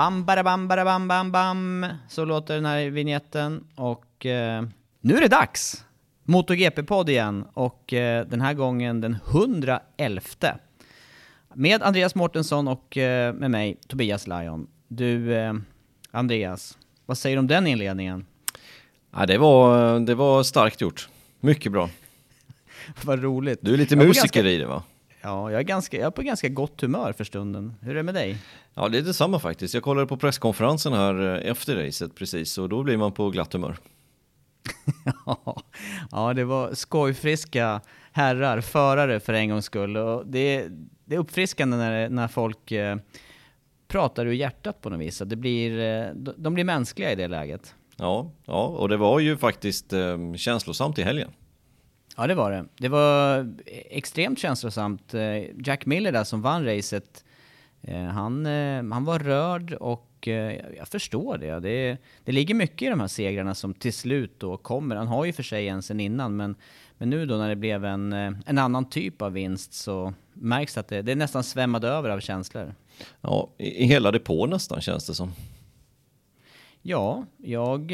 Bam, bara bam, bara bam, bam, bam. Så låter den här vignetten. Och eh, nu är det dags! MotoGP-podd igen. Och eh, den här gången den 111. Med Andreas Mårtensson och eh, med mig, Tobias Lajon. Du, eh, Andreas, vad säger du om den inledningen? Ja, det, var, det var starkt gjort. Mycket bra. vad roligt. Du är lite musiker ganska- i det va? Ja, jag är, ganska, jag är på ganska gott humör för stunden. Hur är det med dig? Ja, det är detsamma faktiskt. Jag kollade på presskonferensen här eh, efter racet precis och då blir man på glatt humör. ja, det var skojfriska herrar, förare för en gångs skull. Och det, det är uppfriskande när, när folk eh, pratar ur hjärtat på något vis. Det blir, eh, de, de blir mänskliga i det läget. Ja, ja, och det var ju faktiskt eh, känslosamt i helgen. Ja, det var det. Det var extremt känslosamt. Eh, Jack Miller där som vann racet, eh, han, eh, han var rörd och eh, jag förstår det. det. Det ligger mycket i de här segrarna som till slut då kommer. Han har ju för sig en sen innan, men, men nu då när det blev en, eh, en annan typ av vinst så märks att det, det är nästan svämmade över av känslor. Ja, i, hela depå nästan känns det som. Ja, jag...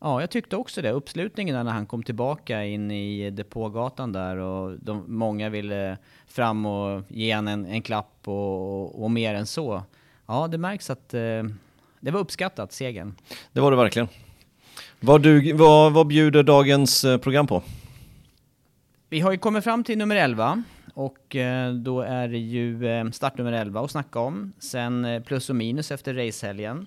Ja, jag tyckte också det. Uppslutningen när han kom tillbaka in i depågatan där och de, många ville fram och ge en, en klapp och, och mer än så. Ja, det märks att eh, det var uppskattat, segern. Det var det verkligen. Vad, du, vad, vad bjuder dagens eh, program på? Vi har ju kommit fram till nummer 11 och eh, då är det ju eh, startnummer 11 att snacka om. Sen plus och minus efter racehelgen.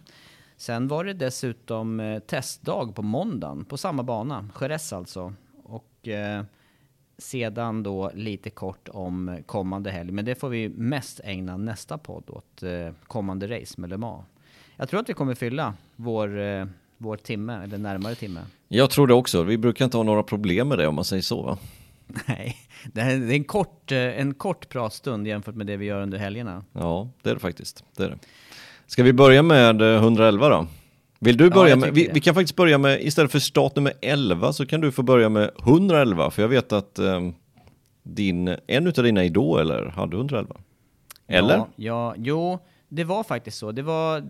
Sen var det dessutom eh, testdag på måndagen på samma bana, Jerez alltså. Och eh, sedan då lite kort om kommande helg, men det får vi mest ägna nästa podd åt, eh, kommande race med Le Mans. Jag tror att vi kommer fylla vår, eh, vår timme, eller närmare timme. Jag tror det också. Vi brukar inte ha några problem med det om man säger så va? Nej, det är en kort, en kort pratstund jämfört med det vi gör under helgerna. Ja, det är det faktiskt. Det är det. Ska vi börja med eh, 111 då? Vill du börja jag med, vi, vi kan faktiskt börja med, istället för start nummer 11 så kan du få börja med 111 för jag vet att eh, din, en utav dina idoler hade 111. Eller? Ja, ja, jo, det var faktiskt så. Det var,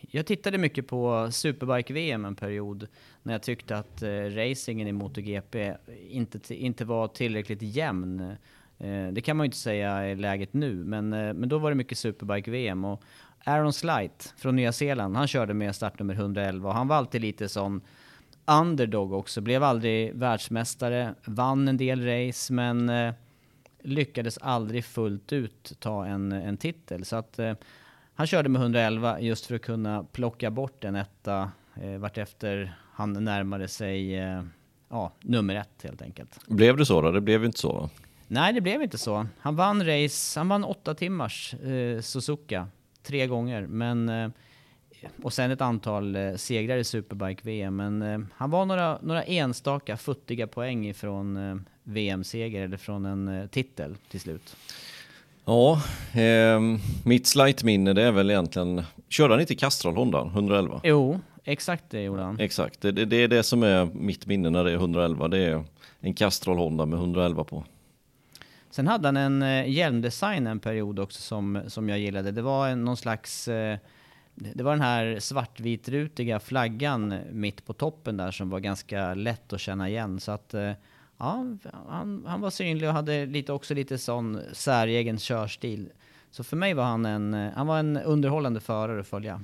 jag tittade mycket på Superbike-VM en period när jag tyckte att eh, racingen i MotoGP inte, inte var tillräckligt jämn. Eh, det kan man ju inte säga i läget nu, men, eh, men då var det mycket Superbike-VM. Och Aaron Slight från Nya Zeeland, han körde med startnummer 111 och han var alltid lite sån underdog också. Blev aldrig världsmästare, vann en del race, men eh, lyckades aldrig fullt ut ta en, en titel. Så att eh, han körde med 111 just för att kunna plocka bort en etta eh, vartefter han närmade sig eh, ja, nummer ett helt enkelt. Blev det så då? Det blev ju inte så va? Nej, det blev inte så. Han vann race, han vann åtta timmars eh, Suzuka tre gånger, men eh, och sen ett antal eh, segrar i Superbike-VM. Men eh, han var några, några enstaka futtiga poäng ifrån eh, VM-seger eller från en eh, titel till slut. Ja, eh, mitt slight-minne det är väl egentligen, körde han inte Castrol Honda 111? Jo, exakt det gjorde han. Exakt, det, det, det är det som är mitt minne när det är 111. Det är en Castrol Honda med 111 på. Sen hade han en eh, hjälmdesign en period också som, som jag gillade. Det var en, någon slags... Eh, det var den här svartvitrutiga flaggan mitt på toppen där som var ganska lätt att känna igen. Så att, eh, ja, han, han var synlig och hade lite, också lite sån säregen körstil. Så för mig var han en, eh, han var en underhållande förare att följa.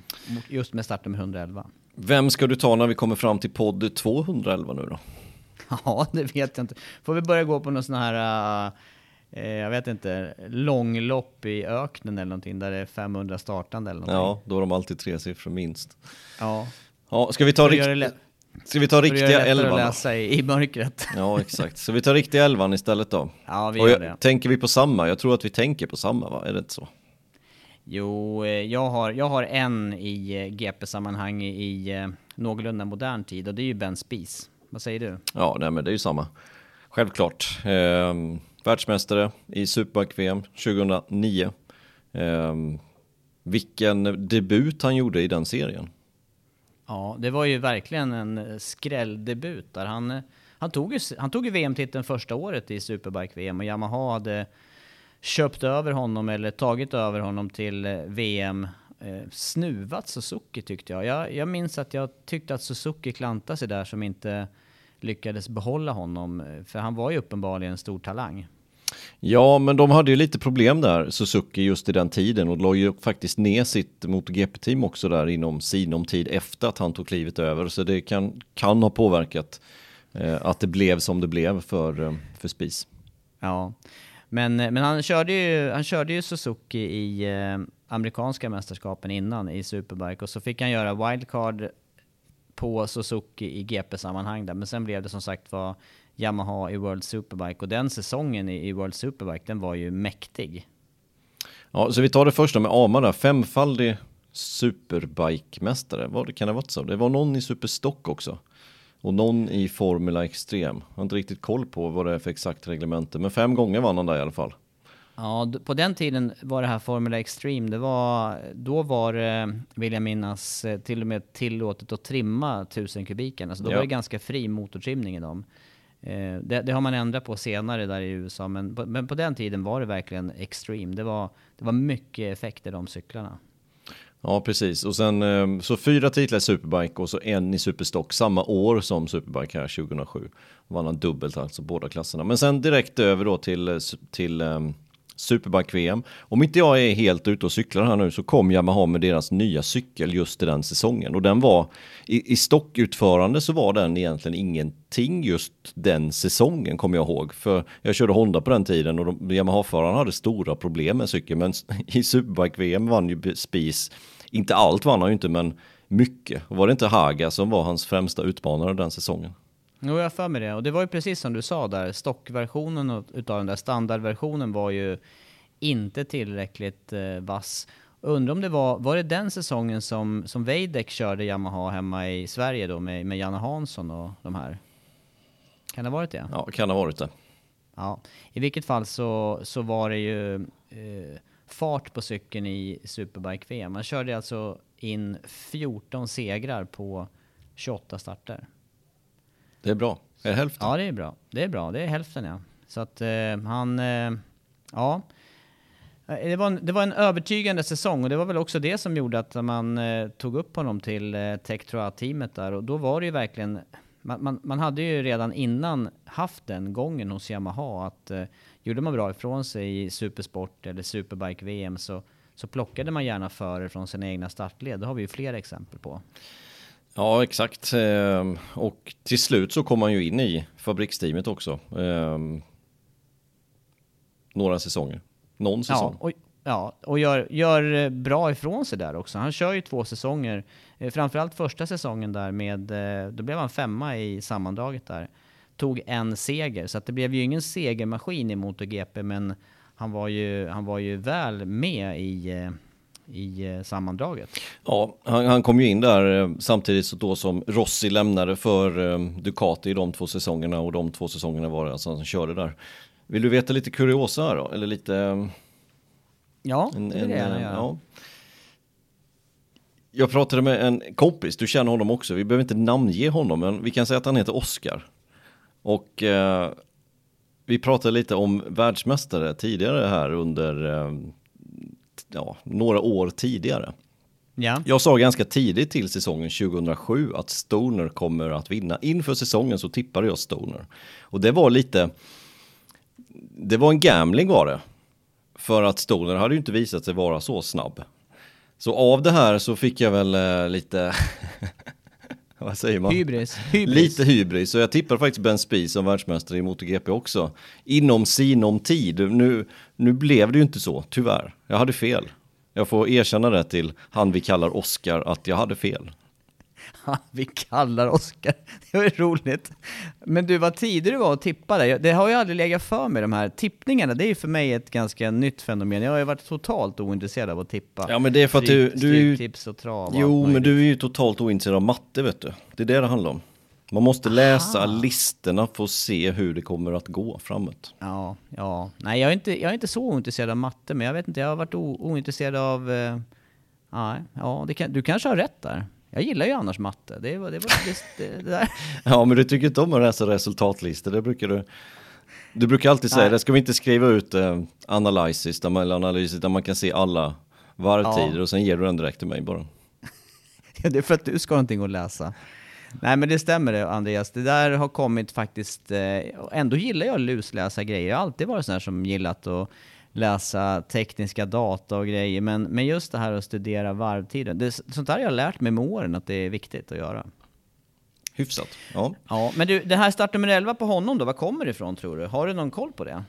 Just med startnummer 111. Vem ska du ta när vi kommer fram till podd 211 nu då? Ja, det vet jag inte. Får vi börja gå på någon sån här... Uh, jag vet inte, långlopp i öknen eller någonting där det är 500 startande eller någonting. Ja, då har de alltid tre siffror minst. Ja. Ja, ska vi ta, För att rikt... göra det lätt- ska vi ta riktiga elvan? att läsa i, i mörkret. Ja, exakt. Så vi tar riktiga elvan istället då. Ja, vi Och gör jag, det. tänker vi på samma? Jag tror att vi tänker på samma, va? Är det inte så? Jo, eh, jag har, jag har en i eh, GP-sammanhang i, i eh, någorlunda modern tid och det är ju Ben Spies. Vad säger du? Ja, nej, men det är ju samma. Självklart. Ehm, världsmästare i Superbike-VM 2009. Eh, vilken debut han gjorde i den serien. Ja, det var ju verkligen en eh, skrälldebut där. Han, eh, han tog ju, han tog ju VM-titeln första året i Superbike-VM och Yamaha hade köpt över honom eller tagit över honom till eh, VM. Eh, snuvat Suzuki tyckte jag. jag. Jag minns att jag tyckte att Suzuki klantade sig där som inte lyckades behålla honom. För han var ju uppenbarligen en stor talang. Ja, men de hade ju lite problem där, Suzuki, just i den tiden och la ju faktiskt ner sitt MotoGP-team också där inom sinom tid efter att han tog klivet över. Så det kan, kan ha påverkat eh, att det blev som det blev för, eh, för Spies. Ja, men, men han, körde ju, han körde ju Suzuki i eh, amerikanska mästerskapen innan i Superbike och så fick han göra wildcard på Suzuki i GP-sammanhang där. Men sen blev det som sagt var Yamaha i World Superbike och den säsongen i, World Superbike den var ju mäktig. Ja, så vi tar det första med Ama där, femfaldig superbike-mästare. Vad kan det ha varit så? Det var någon i Superstock också. Och någon i Formula Extrem. Jag har inte riktigt koll på vad det är för exakt reglemente, men fem gånger vann han där i alla fall. Ja, på den tiden var det här Formula Extreme, det var, då var det, vill jag minnas, eh, till och med tillåtet att trimma 1000 kubiken. Alltså då Ja. var det ganska fri motortrimning i dem. Eh, det, det har man ändrat på senare där i USA, men på, men på den tiden var det verkligen extreme. Det var, det var mycket effekter de cyklarna. Ja, precis. Och sen ehm, så fyra titlar i Superbike och så en i Superstock samma år som Superbike här 2007. Vann han dubbelt alltså båda klasserna. Men sen direkt över då till, eh, till um, Superbike-VM. Om inte jag är helt ute och cyklar här nu så kom Yamaha med deras nya cykel just i den säsongen. Och den var, i, i stockutförande så var den egentligen ingenting just den säsongen kommer jag ihåg. För jag körde Honda på den tiden och de, Yamaha-förarna hade stora problem med cykeln. Men i Superbike-VM vann ju Spies, inte allt vann han ju inte men mycket. Och var det inte Haga som var hans främsta utmanare den säsongen? Jo, jag har för mig det. Och det var ju precis som du sa där, stockversionen av- utav den där standardversionen var ju inte tillräckligt eh, vass. Undrar om det var, var det den säsongen som, som Weidek körde Yamaha hemma i Sverige då med, med Janne Hansson och de här? Kan det ha varit det? Ja, kan ha varit det. Ja, i vilket fall så, så var det ju eh, fart på cykeln i Superbike-VM. Man körde alltså in 14 segrar på 28 starter. Det är bra. Är det hälften? Ja, det är bra. Det är bra. Det är hälften ja. Så att eh, han, eh, ja. Eh, det var, en, det var en övertygande säsong och det var väl också det som gjorde att man eh, tog upp honom till eh, Tektroa-teamet där och då var det ju verkligen man, man, man hade ju redan innan haft den gången hos Yamaha att eh, gjorde man bra ifrån sig i Supersport eller Superbike-VM så, så plockade man gärna före från sina egna startled. Det har vi ju flera exempel på. Ja, exakt. Ehm, Och till slut så kom han ju in i fabriksteamet också. Ehm, Några säsonger. Någon Ja, säsong. och, ja, och gör, gör eh, bra ifrån sig där också. Han kör ju två säsonger. Eh, Framförallt första säsongen där med, eh, då blev han femma i sammandraget där. Tog en seger, så att det blev ju ingen segermaskin i MotoGP, men han var ju, han var ju väl med i, i eh, sammandraget. Ja, han, han kom ju in där eh, samtidigt så då som Rossi lämnade för eh, Ducati i de två säsongerna och de två säsongerna var det alltså han körde där. Vill du veta lite kuriosa här då? Eller lite... Ja, En, det vill jag gärna göra. ja. Jag pratade med en kompis, du känner honom också, vi behöver inte namnge honom, men vi kan säga att han heter Oscar. Och eh, vi pratade lite om världsmästare tidigare här under eh, ja, några år tidigare. Ja. Jag sa ganska tidigt till säsongen 2007 att Stoner kommer att vinna. Inför säsongen så tippade jag Stoner. Och det var lite, det var en gambling var det. För att Stoner hade ju inte visat sig vara så snabb. Så av det här så fick jag väl eh, lite, vad säger man? Hybris. Hybris. Lite hybris, så jag tippar faktiskt Ben Spies som världsmästare i MotoGP också. Inom sinom tid. Nu, nu blev det ju inte så, tyvärr. Jag hade fel. Jag får erkänna det till han vi kallar Oscar att jag hade fel. Vi kallar Oskar. Det var roligt. Men du, vad tidig du var att tippa det. Det har ju aldrig legat för mig, de här tippningarna. Det är ju för mig ett ganska nytt fenomen. Jag har ju varit totalt ointresserad av att tippa. Ja men det är för att du, Stryktips och trav Jo men du är ju totalt ointresserad av matte vet du. Det är det det handlar om. Man måste läsa listorna för att se hur det kommer att gå framåt. Ja, ja. Nej, jag är, inte, jag är inte så ointresserad av matte, men jag vet inte, jag har varit o, ointresserad av... Eh, ja, det kan, du kanske har rätt där. Jag gillar ju annars matte. Det var det, var, det, det, det där. Ja men du tycker inte om att läsa resultatlistor, det brukar du Du brukar alltid säga Nej. det, ska vi inte skriva ut eh, analysis, där man, eller analysis där man kan se alla varvtider Ja. och sen ger du den direkt till mig bara. Ja, det är för att du ska ha någonting att läsa. Nej men det stämmer det Andreas, det där har kommit faktiskt, eh, ändå gillar jag att lusläsa grejer. Jag har alltid varit sån här som gillat att läsa tekniska data och grejer, men, men just det här att studera varvtiden, det, sånt där har jag lärt mig med åren att det är viktigt att göra. Hyfsat. Ja. Ja, men du, det här startnummer 11 på honom då, var kommer det ifrån tror du? Har du någon koll på det?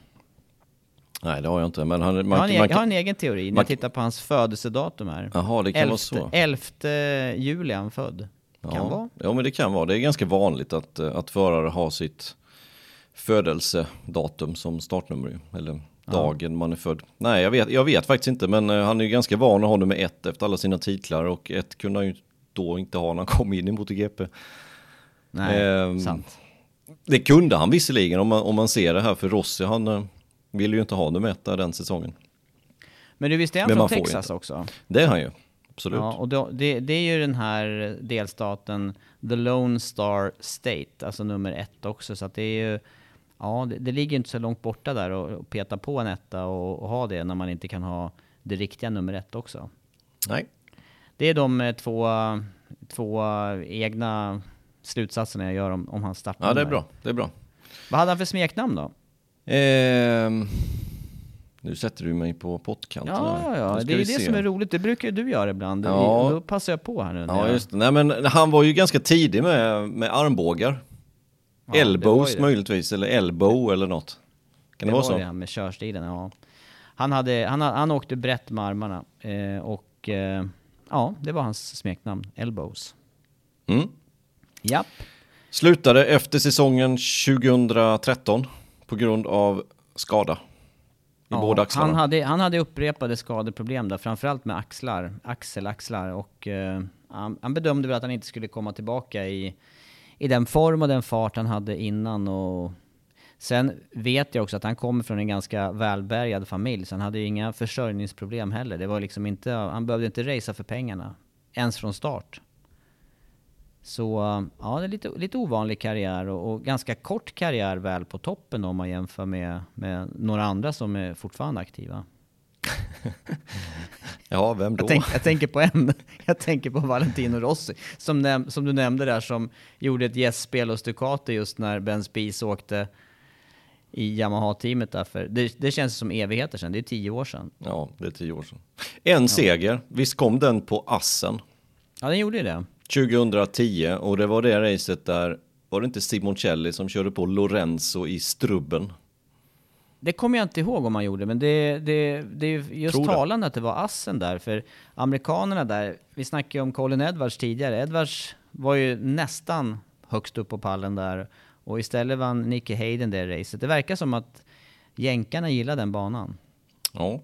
Nej det har jag inte, men han, man, jag, har en, man, jag har kan, en egen teori när man- jag tittar på hans födelsedatum här. Jaha, det kan vara så. 11 juli är han född. Kan ja. vara. Ja men det kan vara, det är ganska vanligt att, att förare har sitt födelsedatum som startnummer eller dagen man är född. Nej jag vet, jag vet faktiskt inte men eh, han är ju ganska van att ha nummer ett efter alla sina titlar och ett kunde han ju då inte ha när han kom in i MotoGP. Nej, Ehm, sant. Det kunde han visserligen om man, om man ser det här för Rossi han eh, ville ju inte ha nummer ett där den säsongen. Men du visste är han Men från Texas också? Det är han ju, absolut. Ja, och då, det, det är ju den här delstaten, The Lone Star State, alltså nummer ett också. Så det är ju, ja, det, det ligger inte så långt borta där och, och peta på en etta och, och ha det när man inte kan ha det riktiga nummer ett också. Nej. Det är de eh, två, två egna slutsatserna jag gör om, om hans startnummer. Ja det är bra, det är bra. Vad hade han för smeknamn då? Ehm, nu sätter du mig på pottkanten Ja, ja, ja. det är det se. som är roligt. Det brukar du göra ibland. Ja. Då passar jag på här nu. Ja just det. Nej men han var ju ganska tidig med, med armbågar. Ja, det Elbows det. möjligtvis, eller elbow eller något. Kan det, vara var så? det med körstilen, ja. Han, hade, han, han åkte brett med armarna eh, och eh, ja, det var hans smeknamn, Elbows. Mm. Japp. Slutade efter säsongen 2013 på grund av skada. I Ja, han, hade, han hade upprepade skadeproblem där, framförallt med axlar, axelaxlar och eh, han, han bedömde väl att han inte skulle komma tillbaka i, i den form och den fart han hade innan och Sen vet jag också att han kommer från en ganska välbärgad familj, så han hade ju inga försörjningsproblem heller. Det var liksom inte, han behövde inte racea för pengarna, ens från start. Så ja, det är lite, lite ovanlig karriär och, och ganska kort karriär väl på toppen om man jämför med, med några andra som är fortfarande aktiva. Ja, vem då? Jag, tänk, jag tänker på en, jag tänker på Valentino Rossi, som, näm, som du nämnde där, som gjorde ett gästspel hos Ducati just när Ben Spies åkte i Yamaha-teamet därför. Det, det känns som evigheter sedan, det är tio år sedan. Ja, det är tio år sedan. En seger, visst kom den på Assen Ja, den gjorde ju det. 2010 och det var det racet där, var det inte Simoncelli som körde på Lorenzo i strubben? Det kommer jag inte ihåg om man gjorde, men det, det, det är ju just Tror det. talande att det var assen där, för amerikanerna där, vi snackade ju om Colin Edwards tidigare, Edwards var ju nästan högst upp på pallen där, och istället vann Nicky Hayden det racet. Det verkar som att jänkarna gillar den banan. Ja,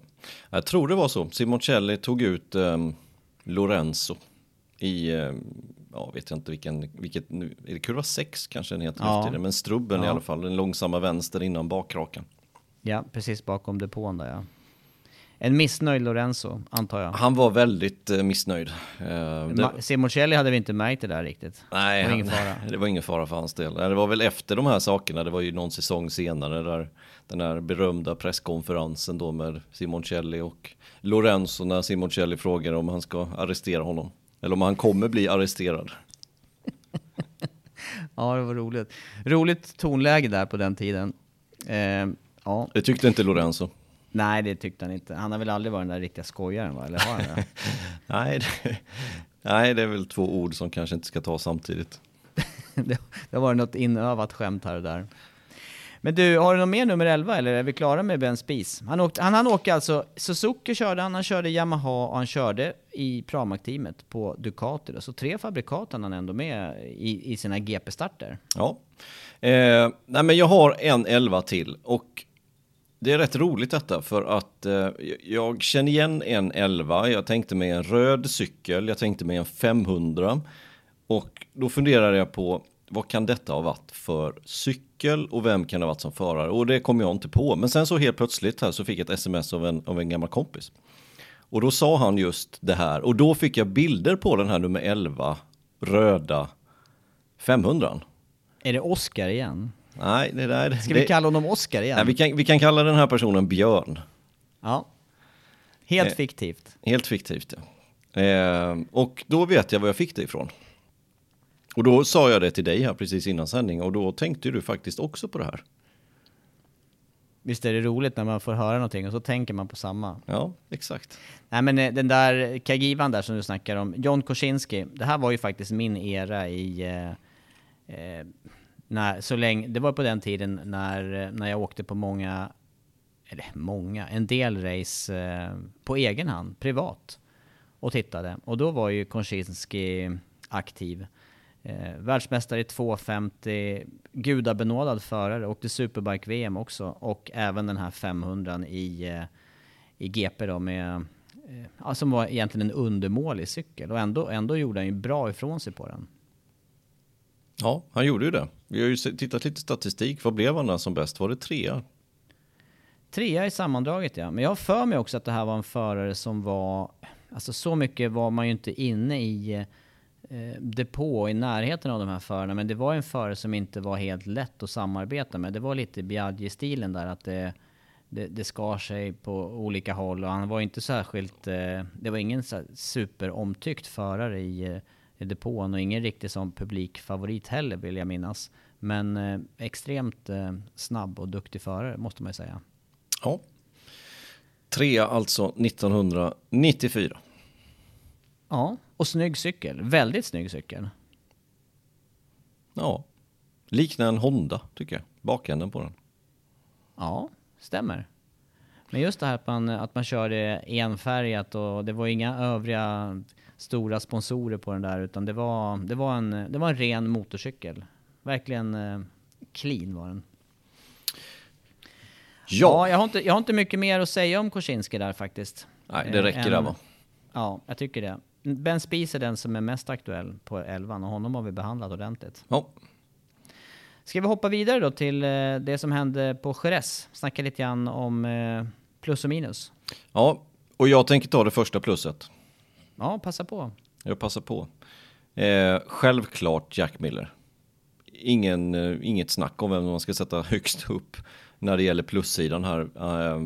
jag tror det var så. Simoncelli tog ut um, Lorenzo i, um, ja vet jag inte vilken, vilket nu, är det kurva 6 kanske den heter Ja. efter det, men strubben i Ja. alla fall, den långsamma vänster innan bakrakan. Ja, precis bakom depån där ja. En missnöjd Lorenzo, antar jag. Han var väldigt uh, missnöjd. Uh, det, Simoncelli hade vi inte märkt det där riktigt. nej, det var ingen fara. det var ingen fara för hans del. Det var väl efter de här sakerna, det var ju någon säsong senare där den här berömda presskonferensen då med Simoncelli och Lorenzo när Simoncelli frågar om han ska arrestera honom. Eller om han kommer bli arresterad. Ja, det var roligt. Roligt tonläge där på den tiden. Eh, ja, Det tyckte inte Lorenzo. nej det tyckte han inte. Han har väl aldrig varit den där riktiga skojaren va? Eller har han det? Nej det, nej, det är väl två ord som kanske inte ska ta samtidigt. det, det var något inövat skämt här och där. Men du, har du något mer nummer 11 eller är vi klara med Ben Spies? Han, åkte, han, han åker alltså, Suzuki körde han, han körde Yamaha och han körde i Pramac-teamet på Ducati. Då. Så tre fabrikat han han ändå med i, i sina GP-starter. Ja. Eh, nej men jag har en 11 till och det är rätt roligt detta för att eh, jag känner igen en 11. Jag tänkte mig en röd cykel, jag tänkte mig en 500 och då funderade jag på vad kan detta ha varit för cykel och vem kan det ha varit som förare? Och det kom jag inte på. Men sen så helt plötsligt här så fick jag ett sms av en, av en gammal kompis. Och då sa han just det här och då fick jag bilder på den här nummer 11 röda 500. Är det Oscar igen? Nej, det där... Ska det, vi kalla honom Oscar igen? nej, vi, kan, vi kan kalla den här personen Björn. Ja. Helt Eh. fiktivt. Helt fiktivt, ja. Eh, och då vet jag var jag fick det ifrån. Och då sa jag det till dig här precis innan sändning och då tänkte du faktiskt också på det här. Visst är det roligt när man får höra någonting och så tänker man på samma. Ja, exakt. Nej men eh, den där Kagivan där som du snackar om, John Kosinski, det här var ju faktiskt min era i... Eh, eh, när, så länge, det var på den tiden när, när jag åkte på många, eller många, en del race eh, på egen hand, privat. Och tittade. Och då var ju Konchinski aktiv. Eh, världsmästare i 250, gudabenådad förare, åkte Superbike-VM också. Och även den här 500 i, eh, i GP då med, eh, ja, som var egentligen en undermålig cykel. Och ändå, ändå gjorde han ju bra ifrån sig på den. Ja, han gjorde ju det. Vi har ju tittat lite statistik. Vad blev han där som bäst? Var det trea? Trea i sammandraget ja, men jag har för mig också att det här var en förare som var, alltså så mycket var man ju inte inne i eh, depå i närheten av de här förarna, men det var en förare som inte var helt lätt att samarbeta med. Det var lite Biaggi-stilen där, att det, det, det skar sig på olika håll och han var inte särskilt, eh, det var ingen superomtyckt förare i, eh, i depån och ingen riktig som publikfavorit heller vill jag minnas. Men eh, extremt eh, snabb och duktig förare måste man ju säga. Ja. Trea alltså 1994. Ja, och snygg cykel. Väldigt snygg cykel. Ja. Liknar en Honda tycker jag. Bakänden på den. Ja, stämmer. Men just det här att man, att man körde enfärgat och det var inga övriga stora sponsorer på den där utan det var, det var, en, det var en ren motorcykel. Verkligen eh, clean var den. Ja, jag, har inte, jag har inte mycket mer att säga om Kosinski där faktiskt. Nej, det räcker där va? Ja, jag tycker det. Ben Spies är den som är mest aktuell på 11 och honom har vi behandlat ordentligt. Ja. Ska vi hoppa vidare då till eh, det som hände på Jerez? Snacka lite grann om eh, plus och minus. ja, och jag tänker ta det första plusset. Ja, passa på. Jag passar på. Eh, självklart Jack Miller. Ingen, eh, inget snack om vem man ska sätta högst upp när det gäller plussidan här. Eh,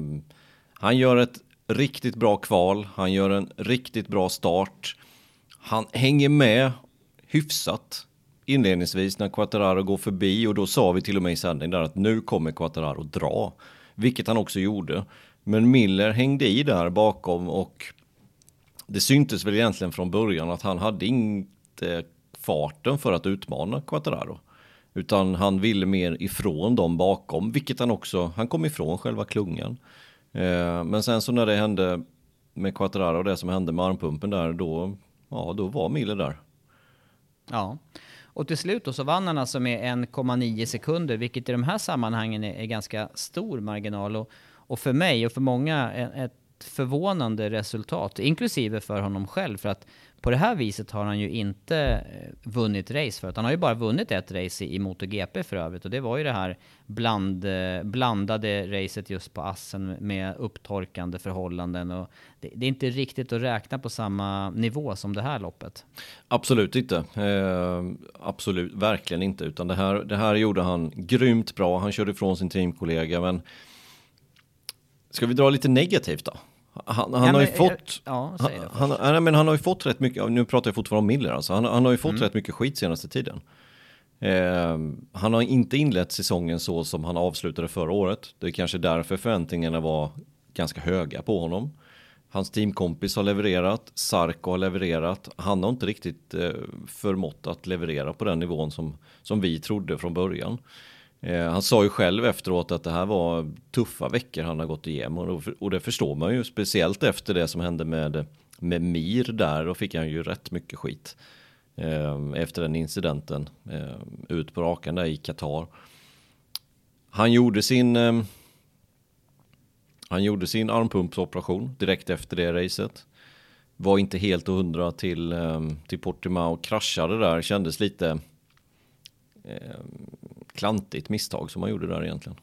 han gör ett riktigt bra kval, han gör en riktigt bra start. Han hänger med hyfsat inledningsvis när Quattararo går förbi och då sa vi till och med i sändning där att nu kommer Quattararo dra. Vilket han också gjorde. Men Miller hängde i där bakom och det syntes väl egentligen från början att han hade inte farten för att utmana Quattararo. Utan han ville mer ifrån dem bakom, vilket han också, han kom ifrån själva klungan. Eh, men sen så när det hände med Quattararo och det som hände med armpumpen där, då, ja, då var Miller där. Ja. Och till slut då så vann han alltså med 1,9 sekunder, vilket i de här sammanhangen är, är ganska stor marginal. Och, och för mig och för många ett förvånande resultat, inklusive för honom själv. För att på det här viset har han ju inte eh, vunnit race förut. Han har ju bara vunnit ett race i, MotoGP för övrigt. Och det var ju det här bland, eh, blandade racet just på Assen med upptorkande förhållanden. Och det, det, är inte riktigt att räkna på samma nivå som det här loppet. Absolut inte. Eh, absolut, verkligen inte. Utan det här, det här gjorde han grymt bra. Han körde ifrån sin teamkollega. Men Ska vi dra lite negativt då? Han, han ja, har ju fått... Ja, han, han, men han har ju fått rätt mycket, nu pratar jag fortfarande om Miller alltså, han, han har ju fått mm. rätt mycket skit senaste tiden. Eh, han har inte inlett säsongen så som han avslutade förra året. Det är kanske därför förväntningarna var ganska höga på honom. Hans teamkompis har levererat, Sarko har levererat. Han har inte riktigt eh, förmått att leverera på den nivån som, som vi trodde från början. Eh, han sa ju själv efteråt att det här var tuffa veckor han har gått igenom och, det förstår man ju speciellt efter det som hände med, med Mir där då fick han ju rätt mycket skit eh, efter den incidenten eh, ut på rakan där i Qatar. Han gjorde sin han gjorde sin armpumpsoperation direkt efter det racet. Var inte helt hundra till, till Portimao, kraschade där, kändes lite klantigt misstag som han gjorde där egentligen.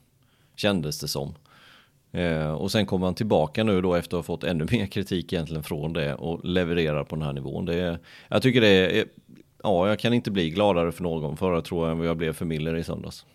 Kändes det som. Eh, och sen kommer han tillbaka nu då efter att ha fått ännu mer kritik egentligen från det och levererar på den här nivån. Det är, jag tycker det är, ja jag kan inte bli gladare för någon förra tror jag än vad jag blev för Miller i söndags.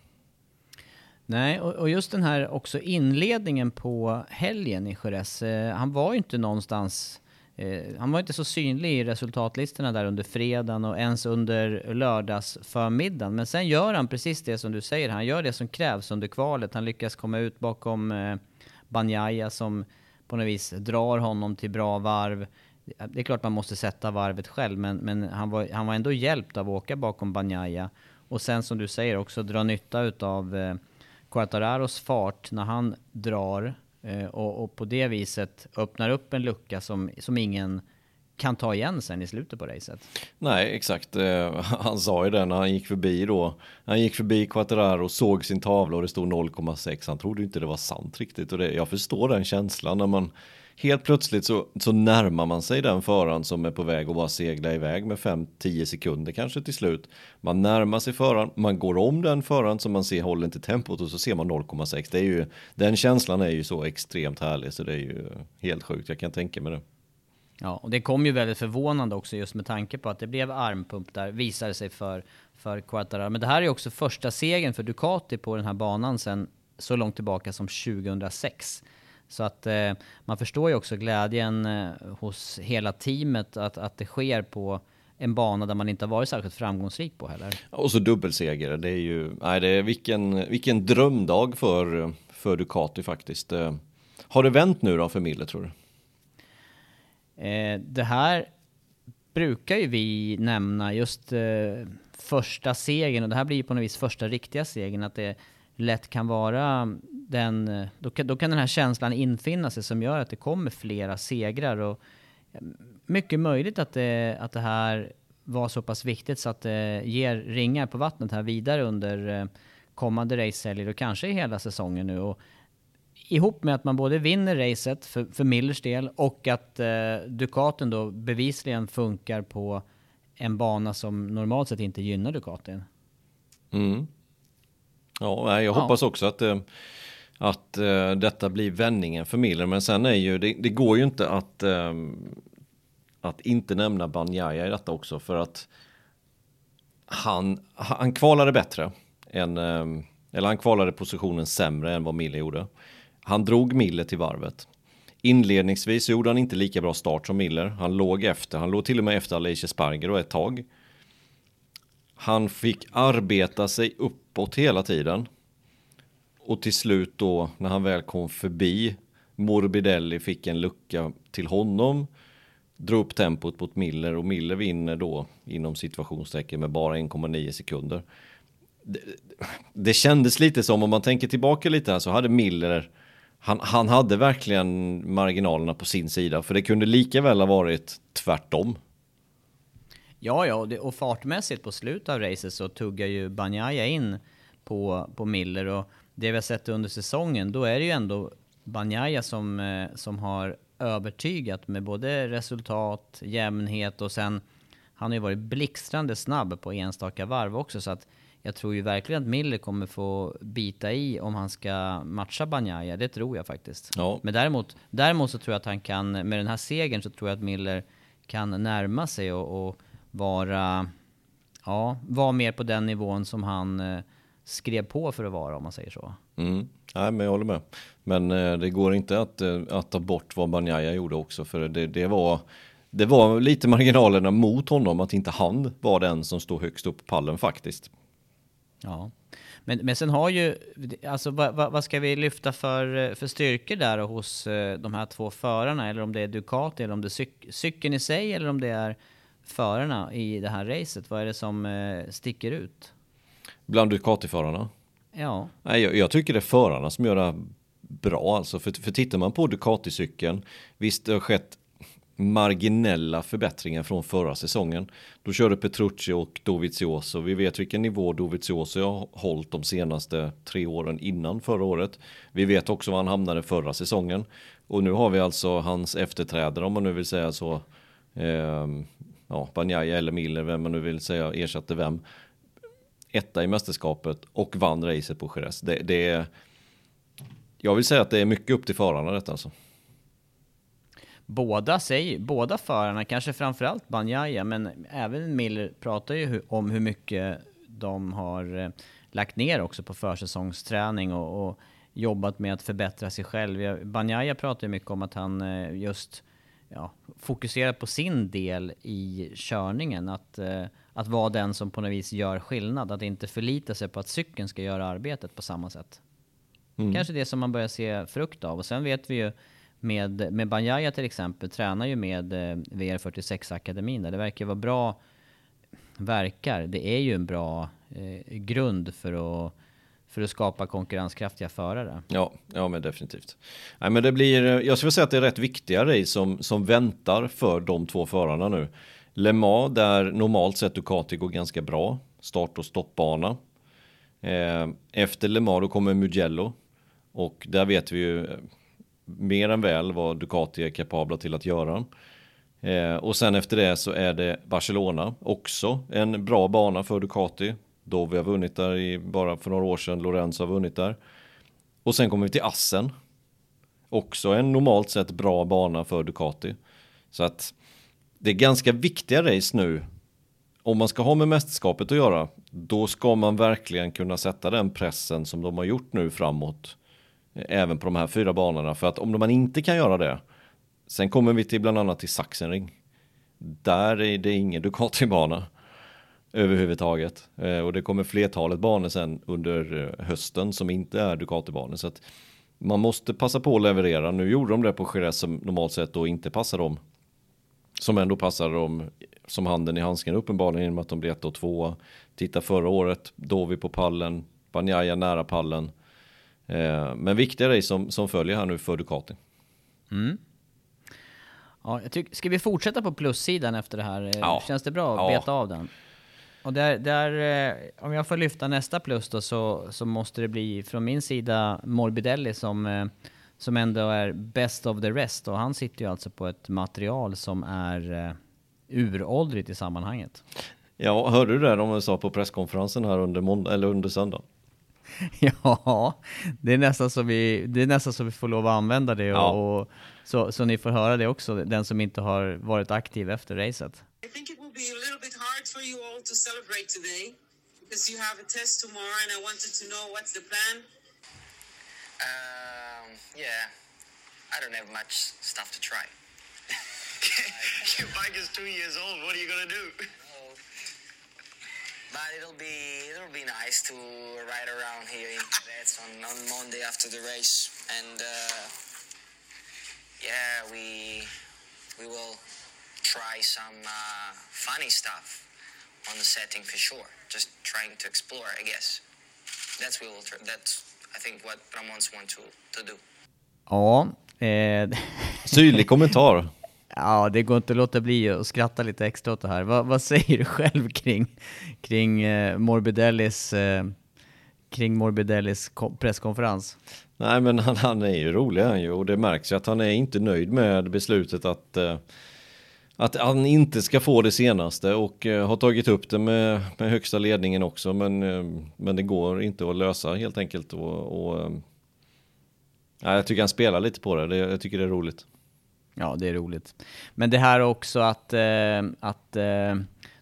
Nej, och, och just den här också inledningen på helgen i Jerez. Eh, han var ju inte någonstans Eh, Eh, han var inte så synlig i resultatlistorna där under fredagen och ens under lördagsförmiddagen. Men sen gör han precis det som du säger, han gör det som krävs under kvalet. Han lyckas komma ut bakom eh, Banjaya som på något vis drar honom till bra varv. Det är klart man måste sätta varvet själv, men, men han, var, han var ändå hjälpt av att åka bakom Banjaya. Och sen som du säger också dra nytta utav eh, Quartararos fart när han drar Eh, och, och, på det viset öppnar upp en lucka som, som ingen kan ta igen sen i slutet på racet. Nej, exakt. Eh, han sa ju det när han gick förbi då. Han gick förbi Quattararo, såg sin tavla och det stod 0,6. Han trodde inte det var sant riktigt. Och det, jag förstår den känslan när man helt plötsligt så, så närmar man sig den föraren som är på väg att bara segla iväg med 5-10 sekunder kanske till slut. Man närmar sig föraren, man går om den föraren som man ser håller inte tempot och så ser man 0,6. Det är ju, den känslan är ju så extremt härlig så det är ju helt sjukt, jag kan tänka mig det. Ja, och det kom ju väldigt förvånande också just med tanke på att det blev armpump där, visade sig för, för Quattararo. Men det här är också första segern för Ducati på den här banan sen så långt tillbaka som 2006. Så att eh, man förstår ju också glädjen eh, hos hela teamet att, att det sker på en bana där man inte har varit särskilt framgångsrik på heller. Och så dubbelseger, det är ju, nej det är vilken, vilken drömdag för, för Ducati faktiskt. Eh, har det vänt nu då för Mille tror du? Eh, det här brukar ju vi nämna just eh, första segern och det här blir ju på något vis första riktiga segern att det lätt kan vara den, då kan, då kan den här känslan infinna sig som gör att det kommer flera segrar. Och mycket möjligt att det, att det här var så pass viktigt så att det ger ringar på vattnet här vidare under eh, kommande racehelger och kanske hela säsongen nu. Och ihop med att man både vinner racet för, för Millers del och att eh, Ducaten då bevisligen funkar på en bana som normalt sett inte gynnar Ducatin. Mm. Ja, jag hoppas ja. också att, eh, att eh, detta blir vändningen för Miller. Men sen är ju, det, det går ju inte att, eh, att inte nämna Banjaya i detta också. För att han, han kvalade bättre än, eh, eller han kvalade positionen sämre än vad Miller gjorde. Han drog Miller till varvet. Inledningsvis gjorde han inte lika bra start som Miller. Han låg efter, han låg till och med efter Alicia Sparger och ett tag. Han fick arbeta sig uppåt hela tiden. Och till slut då när han väl kom förbi Morbidelli fick en lucka till honom. Drog upp tempot mot Miller och Miller vinner då inom situationstecken med bara 1,9 sekunder. Det, det kändes lite som om man tänker tillbaka lite här så hade Miller han, han hade verkligen marginalerna på sin sida för det kunde lika väl ha varit tvärtom. Ja, ja, och, det, och fartmässigt på slutet av racet så tuggar ju Banjaya in på, på Miller och det vi har sett under säsongen, då är det ju ändå Banjaya som, eh, som har övertygat med både resultat, jämnhet och sen han har ju varit blixtrande snabb på enstaka varv också så att jag tror ju verkligen att Miller kommer få bita i om han ska matcha Banjaya. Det tror jag faktiskt. Ja. Men däremot, däremot så tror jag att han kan, med den här segern så tror jag att Miller kan närma sig och, och vara, ja, vara mer på den nivån som han eh, skrev på för att vara om man säger så. Mm. Nej, men jag håller med. Men eh, det går inte att, eh, att ta bort vad Banjaya gjorde också, för det, det, var, det var lite marginalerna mot honom att inte han var den som stod högst upp på pallen faktiskt. Ja, men, men sen har ju, alltså vad, vad, vad ska vi lyfta för, för styrkor där hos eh, de här två förarna? Eller om det är Ducati, eller om det är cyk, cykeln i sig, eller om det är förarna i det här racet? Vad är det som eh, sticker ut? Bland Ducati-förarna? Ja. Nej, jag, jag, tycker det är förarna som gör det bra alltså. För, för tittar man på Ducati-cykeln, visst det har skett marginella förbättringar från förra säsongen. Då körde Petrucci och Dovizioso. Vi vet vilken nivå Dovizioso har hållit de senaste tre åren innan förra året. Vi vet också var han hamnade förra säsongen. Och nu har vi alltså hans efterträdare om man nu vill säga så. Eh, ja, Banjaya eller Miller, vem man nu vill säga ersatte vem. Etta i mästerskapet och vann racet på Jerez. Det, det är, jag vill säga att det är mycket upp till förarna detta alltså båda, säger, båda förarna, kanske framförallt Banjaya, men även Miller pratar ju om hur mycket de har eh, lagt ner också på försäsongsträning och, och jobbat med att förbättra sig själv. Banjaya pratar ju mycket om att han eh, just ja, fokuserar på sin del i körningen. Att, eh, att vara den som på något vis gör skillnad. Att inte förlita sig på att cykeln ska göra arbetet på samma sätt. Mm. Kanske det som man börjar se frukt av. Och sen vet vi ju med, med Banjaya till exempel, tränar ju med eh, VR46-akademin där. Det verkar vara bra, verkar, det är ju en bra eh, grund för att för att skapa konkurrenskraftiga förare. Ja, ja men definitivt. Nej, men det blir, jag skulle säga att det är rätt viktiga race som, som väntar för de två förarna nu. Le Mans där normalt sett Ducati går ganska bra, start och stoppbana. Eh, efter Le Mans då kommer Mugello och där vet vi ju eh, mer än väl vad Ducati är kapabla till att göra. Eh, och sen efter det så är det Barcelona också en bra bana för Ducati. Då vi har vunnit där i, bara för några år sedan, Lorenzo har vunnit där. Och sen kommer vi till Assen. Också en normalt sett bra bana för Ducati. Så att det är ganska viktiga race nu. Om man ska ha med mästerskapet att göra, då ska man verkligen kunna sätta den pressen som de har gjort nu framåt eh, Även på de här fyra banorna. För att om man inte kan göra det. Sen kommer vi till bland annat till Sachsenring. Där är det ingen Ducati-bana. Överhuvudtaget. Eh, och det kommer flertalet banor sen under eh, hösten som inte är Ducati-banor. Så att man måste passa på att leverera. Nu gjorde de det på Jerez som normalt sett då inte passar dem. Som ändå passar dem som handen i handsken uppenbarligen genom att de blir ett och två. Titta förra året, då vi på pallen, Banjaya nära pallen. Eh, men viktiga race som, som följer här nu för Ducati. Mm. Ja, jag tycker, ska vi fortsätta på plussidan efter det här? Eh, ja. Känns det bra att ja. beta av den? Och där, där, eh, om jag får lyfta nästa plus då så, så måste det bli från min sida Morbidelli som, som ändå är best of the rest. Och han sitter ju alltså på ett material som är uråldrigt i sammanhanget. Ja, hörde du det de sa på presskonferensen här under, måndag, eller under söndag? ja, det är, nästan så vi, det är nästan så vi får lov att använda det och, ja. och så, så ni får höra det också, den som inte har varit aktiv efter racet. I think it will be a little bit hard for you all to celebrate today because you have a test tomorrow and I wanted to know what's the plan? Um, yeah, I don't have much stuff to try. Your bike is two years old, what are you gonna do? But it'll be it'll be nice to ride around here in on, on Monday after the race, and uh, yeah, we we will try some uh, funny stuff on the setting for sure. Just trying to explore, I guess. That's we will. That's I think what Ramons want to to do. Ja. Eh. Syrlig kommentar. Ja, det går inte att låta bli att skratta lite extra åt det här. Va, vad säger du själv kring, kring eh, Morbidellis eh, kring Morbidellis presskonferens? Nej, men han, han är ju rolig han ju och det märks ju att han är inte nöjd med beslutet att eh, att han inte ska få det senaste och eh, har tagit upp det med, med högsta ledningen också men, eh, men det går inte att lösa helt enkelt och, och eh, ja, jag tycker han spelar lite på det. det, jag tycker det är roligt. Ja, det är roligt. Men det här också att, eh, att eh,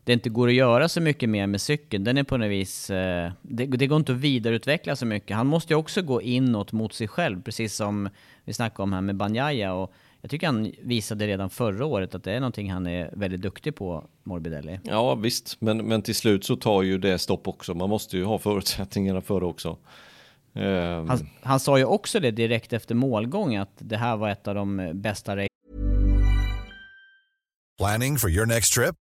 det inte går att göra så mycket mer med cykeln, den är på något vis... Eh, det, det, går inte att vidareutveckla så mycket. Han måste ju också gå inåt mot sig själv, precis som vi snackade om här med Banjaya. Och jag tycker han visade redan förra året att det är någonting han är väldigt duktig på, Morbidelli. Ja, visst, men, men till slut så tar ju det stopp också. Man måste ju ha förutsättningarna för det också. Um... Han, han, sa ju också det direkt efter målgång, att det här var ett av de bästa Planning for your next trip?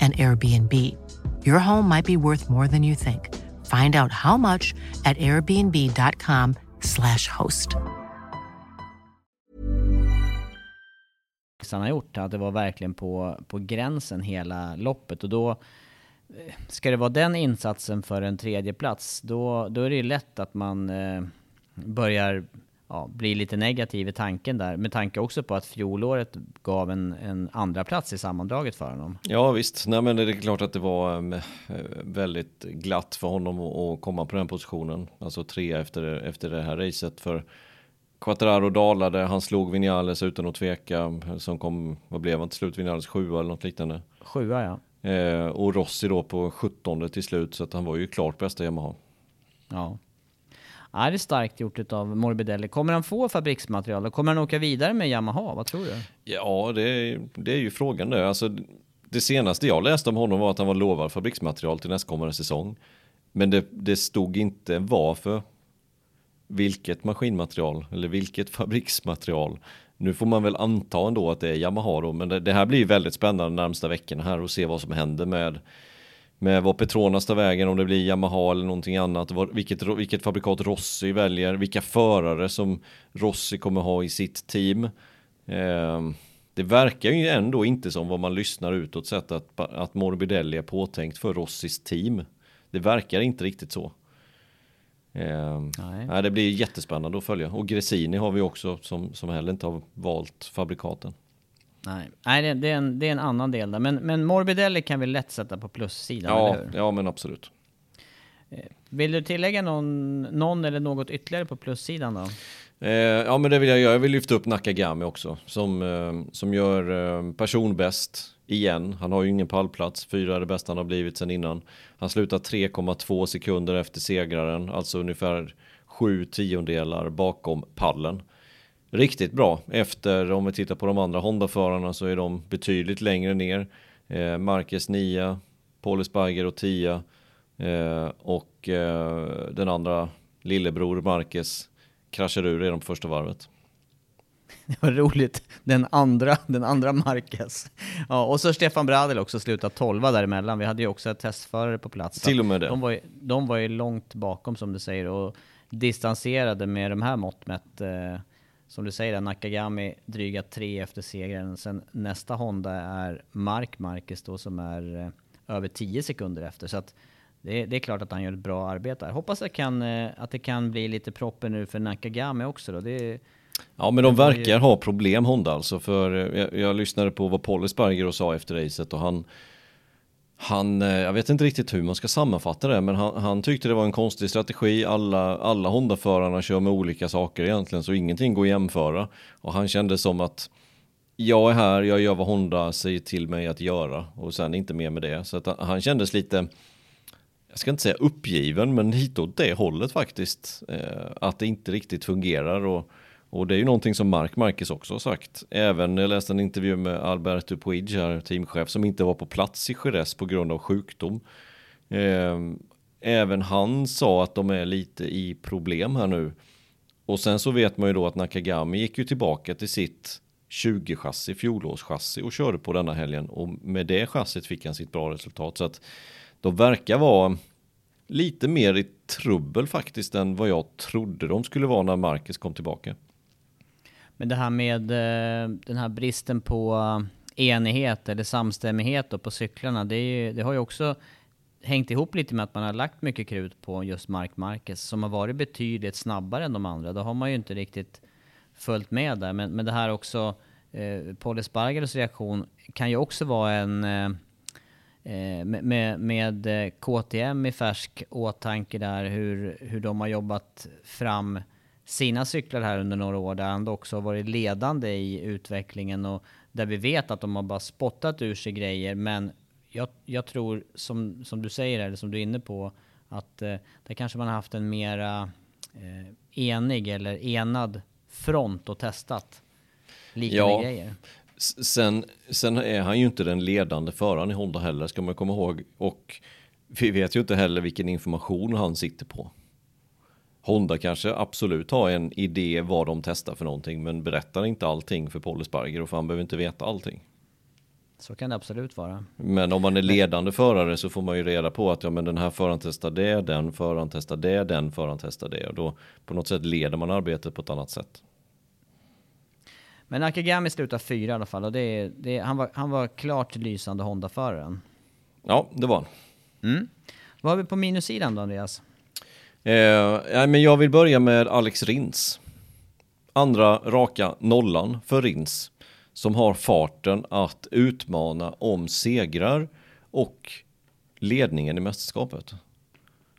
and Airbnb. Your home might be worth more than you think. Find out how much at airbnb.com slash host. Han har gjort att det var verkligen på, på gränsen hela loppet och då eh, ska det vara den insatsen för en tredje plats då, då är det ju lätt att man eh, börjar ja, blir lite negativ i tanken där. Med tanke också på att fjolåret gav en, en andra plats i sammandraget för honom. Ja visst, nej men det är klart att det var äh, väldigt glatt för honom att komma på den positionen. Alltså tre efter, efter det här racet. För Quattararo dalade, han slog Vinales utan att tveka. Som kom, vad blev han till slut? Vinales sjua eller något liknande. Sjua ja. Eh, och Rossi då på 17 till slut, så att han var ju klart bästa Yamaha. Ja. Är det starkt gjort av Morbidelli. Kommer han få fabriksmaterial? och Kommer han åka vidare med Yamaha? Vad tror du? Ja, det är, det är ju frågan det. Alltså, det senaste jag läste om honom var att han var lovad fabriksmaterial till nästkommande säsong. Men det, det stod inte varför. Vilket maskinmaterial eller vilket fabriksmaterial. Nu får man väl anta ändå att det är Yamaha då, men det, det här blir väldigt spännande de närmsta veckorna här och se vad som händer med med vad Petronas tar vägen, om det blir Yamaha eller någonting annat, vilket, vilket fabrikat Rossi väljer, vilka förare som Rossi kommer ha i sitt team. Eh, det verkar ju ändå inte som vad man lyssnar utåt sett att, att Morbidelli är påtänkt för Rossis team. Det verkar inte riktigt så. Eh, nej. nej. det blir jättespännande att följa. Och Gresini har vi också som, som heller inte har valt fabrikaten. Nej, Nej det, det, är en, det är en annan del där. Men, men Morbidelli kan vi lätt sätta på plussidan, ja, eller hur? Ja, men absolut. Eh, vill du tillägga någon, någon eller något ytterligare på plussidan då? Eh, ja, men det vill jag göra. Jag vill lyfta upp Nakagami också, som, eh, som gör eh, personbäst igen. Han har ju ingen pallplats, fyra är det bästa han har blivit sedan innan. Han slutar 3,2 sekunder efter segraren, alltså ungefär sju tiondelar bakom pallen riktigt bra. Efter, om vi tittar på de andra Honda-förarna så är de betydligt längre ner. Eh, Marquez 9, Paul Esparger och 10 eh, och eh, den andra lillebror Marquez kraschar ur redan på första varvet. det var roligt. Den andra, den andra Marquez. Ja, och så Stefan Bradel också slutat tolva däremellan. Vi hade ju också ett testförare på plats. Till och med det. De var, ju, de var ju långt bakom som du säger och distanserade med de här mått mätt. Eh, som du säger, Nakagami dryga tre efter segern. Sen nästa Honda är Mark Marquez då som är eh, över 10 sekunder efter. Så att det, det, är klart att han gör ett bra arbete här. Hoppas att, kan, eh, att det kan bli lite proppen nu för Nakagami också då. Det, ja men de verkar ju... ha problem Honda alltså. För jag, jag lyssnade på vad Paul Sparger sa efter racet och han han, eh, jag vet inte riktigt hur man ska sammanfatta det, men han, han tyckte det var en konstig strategi. Alla, alla Honda-förarna kör med olika saker egentligen, så ingenting går att jämföra. Och han kände som att jag är här, jag gör vad Honda säger till mig att göra och sen inte mer med det. Så att han kändes lite, jag ska inte säga uppgiven, men lite åt det hållet faktiskt. Eh, att det inte riktigt fungerar och, och det är ju någonting som Mark Marquez också har sagt. Även jag läste en intervju med Alberto Puig här, teamchef, som inte var på plats i Jerez på grund av sjukdom. Ehm, även han sa att de är lite i problem här nu. Och sen så vet man ju då att Nakagami gick ju tillbaka till sitt 20-chassi, fjolårschassi och körde på denna helgen. Och med det chassit fick han sitt bra resultat. Så att de verkar vara lite mer i trubbel faktiskt än vad jag trodde de skulle vara när Marcus kom tillbaka. Men det här med eh, den här bristen på eh, enighet eller samstämmighet på cyklarna, det, är, det har ju också hängt ihop lite med att man har lagt mycket krut på just Mark Marquez som har varit betydligt snabbare än de andra. Då har man ju inte riktigt följt med där. Men, men det här också, eh, Paul Espargaros reaktion kan ju också vara en eh, eh med, med KTM i färsk åtanke där, hur, hur de har jobbat fram sina cyklar här under några år, där han också har varit ledande i utvecklingen och där vi vet att de har bara spottat ur sig grejer, men jag, jag tror, som, som du säger, eller som du är inne på, att eh, där kanske man har haft en mera eh, enig eller enad front och testat liknande ja, grejer. Sen, sen är han ju inte den ledande föraren i Honda heller, ska man komma ihåg. Och vi vet ju inte heller vilken information han sitter på. Honda kanske absolut har en idé vad de testar för någonting, men berättar inte allting för Paul Sparger och för han behöver inte veta allting. Så kan det absolut vara. Men om man är ledande förare så får man ju reda på att ja, men den här föraren testar det, den föraren testar det, den föraren testar det och då på något sätt leder man arbetet på ett annat sätt. Men Akagami slutar fyra i alla fall och det, det, han, var, han var klart lysande Honda-föraren. Ja, det var han. Mm. Vad har vi på minussidan då Andreas? Eh, men jag vill börja med Alex Rins. Andra raka nollan för Rins. Som har farten att utmana om segrar och ledningen i mästerskapet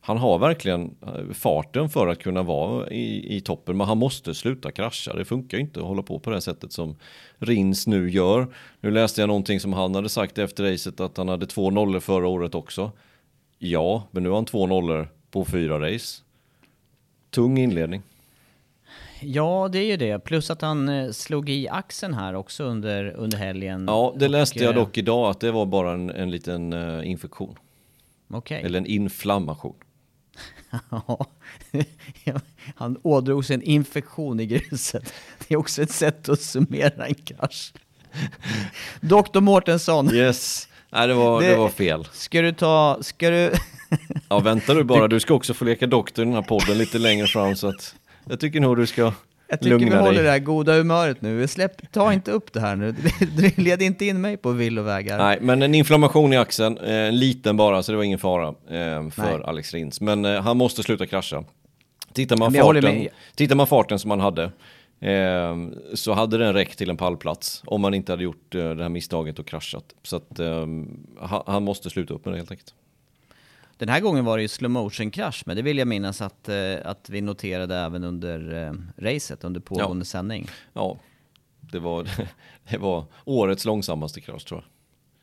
han har verkligen eh, farten för att kunna vara i, i toppen, men han måste sluta krascha. Det funkar inte att hålla på på det sättet som Rins nu gör. Nu läste jag någonting som han hade sagt efter racet att han hade två nollor förra året också. Ja, men nu har han två nollor på fyra race. Tung inledning. Ja, det är ju det. Plus att han eh, slog i axeln här också under, under helgen. Ja, det läste jag eh, dock idag att det var bara en, en liten uh, infektion. Okay. Eller en inflammation. han ådrog sig en infektion i gruset. Det är också ett sätt att summera en krasch. Doktor Mårtensson. Yes. Nej, det var, det, det var fel. Ska du ta, ska du... ja, vänta du bara. Du ska också få leka doktor i den här podden lite längre fram så att jag tycker nog du ska jag tycker vi håller det här goda humöret nu. Släpp, ta inte upp det här nu. Led inte in mig på villovägar. Nej, men en inflammation i axeln, eh, en liten bara, så det var ingen fara eh, för Nej. Alex Rins. Men eh, han måste sluta krascha. Tittar man, farten, tittar man farten som han hade, så hade den räckt till en pallplats om man inte hade gjort det här misstaget och kraschat. Så att han måste sluta upp med det helt enkelt. Den här gången var det ju slow motion krasch, men det vill jag minnas att, eh, att vi noterade även under eh, racet, under pågående ja. sändning. Ja, det var, det var årets långsammaste krasch tror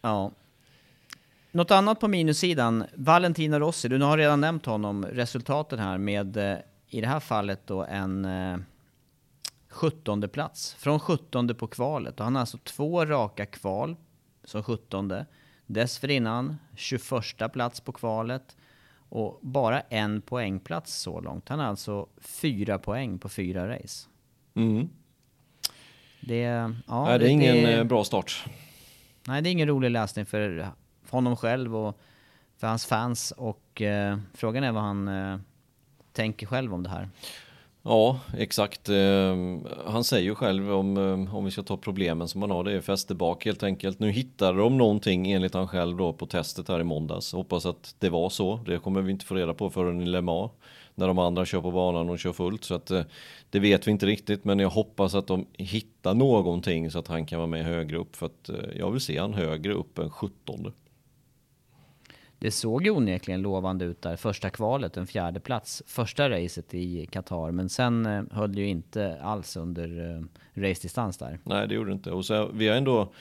jag. Ja. Något annat på minussidan, Valentino Rossi, du har redan nämnt honom, resultaten här med, eh, i det här fallet då en eh, 17 plats. Från 17 på kvalet, och han har alltså två raka kval som 17 Dessförinnan 21 plats på kvalet och bara en poängplats så långt. Han har alltså fyra poäng på fyra race. Mm. Det, ja, Nej, det är ingen eh, bra start. Nej, det är ingen rolig läsning för honom själv och för hans fans. Och eh, frågan är vad han eh, tänker själv om det här. Ja, exakt. Ehm, han säger ju själv om, ehm, om vi ska ta problemen som han har, det är fäste bak helt enkelt. Nu hittade de någonting enligt han själv då på testet här i måndags. Hoppas att det var så. Det kommer vi inte få reda på förrän i Le Mans. När de andra kör på banan och kör fullt. Så att eh, det vet vi inte riktigt. Men jag hoppas att de hittar någonting så att han kan vara med högre upp. För att eh, jag vill se han högre upp än 17 det såg ju onekligen lovande ut där. Första kvalet, en fjärde plats. Första racet i Qatar. Men sen eh, höll det ju inte alls under eh, racedistans där. Nej, det gjorde det inte. Och så, vi har ändå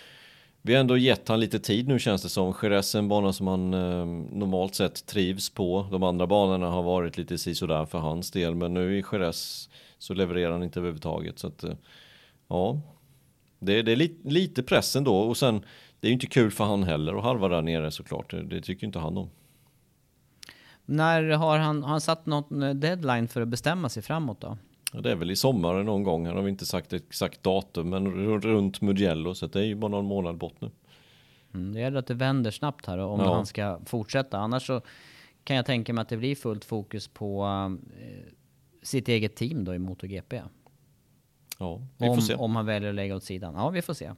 vi har ändå gett han lite tid nu känns det som. Jerez är en bana som han eh, normalt sett trivs på. De andra banorna har varit lite sisådär för hans del. Men nu i Jerez så levererar han inte överhuvudtaget. Så att, eh, ja, det, det är li, lite press ändå. Och sen det är ju inte kul för han heller att halva där nere såklart. Det tycker inte han om. När har han, har han satt någon eh, deadline för att bestämma sig framåt då? Ja, det är väl i sommar någon gång. Han har inte sagt exakt datum, men runt Mugello. Så det är ju bara någon månad bort nu. Mm, det gäller att det vänder snabbt här om ja. han ska fortsätta. Annars så kan jag tänka mig att det blir fullt fokus på eh, sitt eget team då i MotoGP. Ja, vi får om, se. Om han väljer att lägga åt sidan. Ja, vi får se.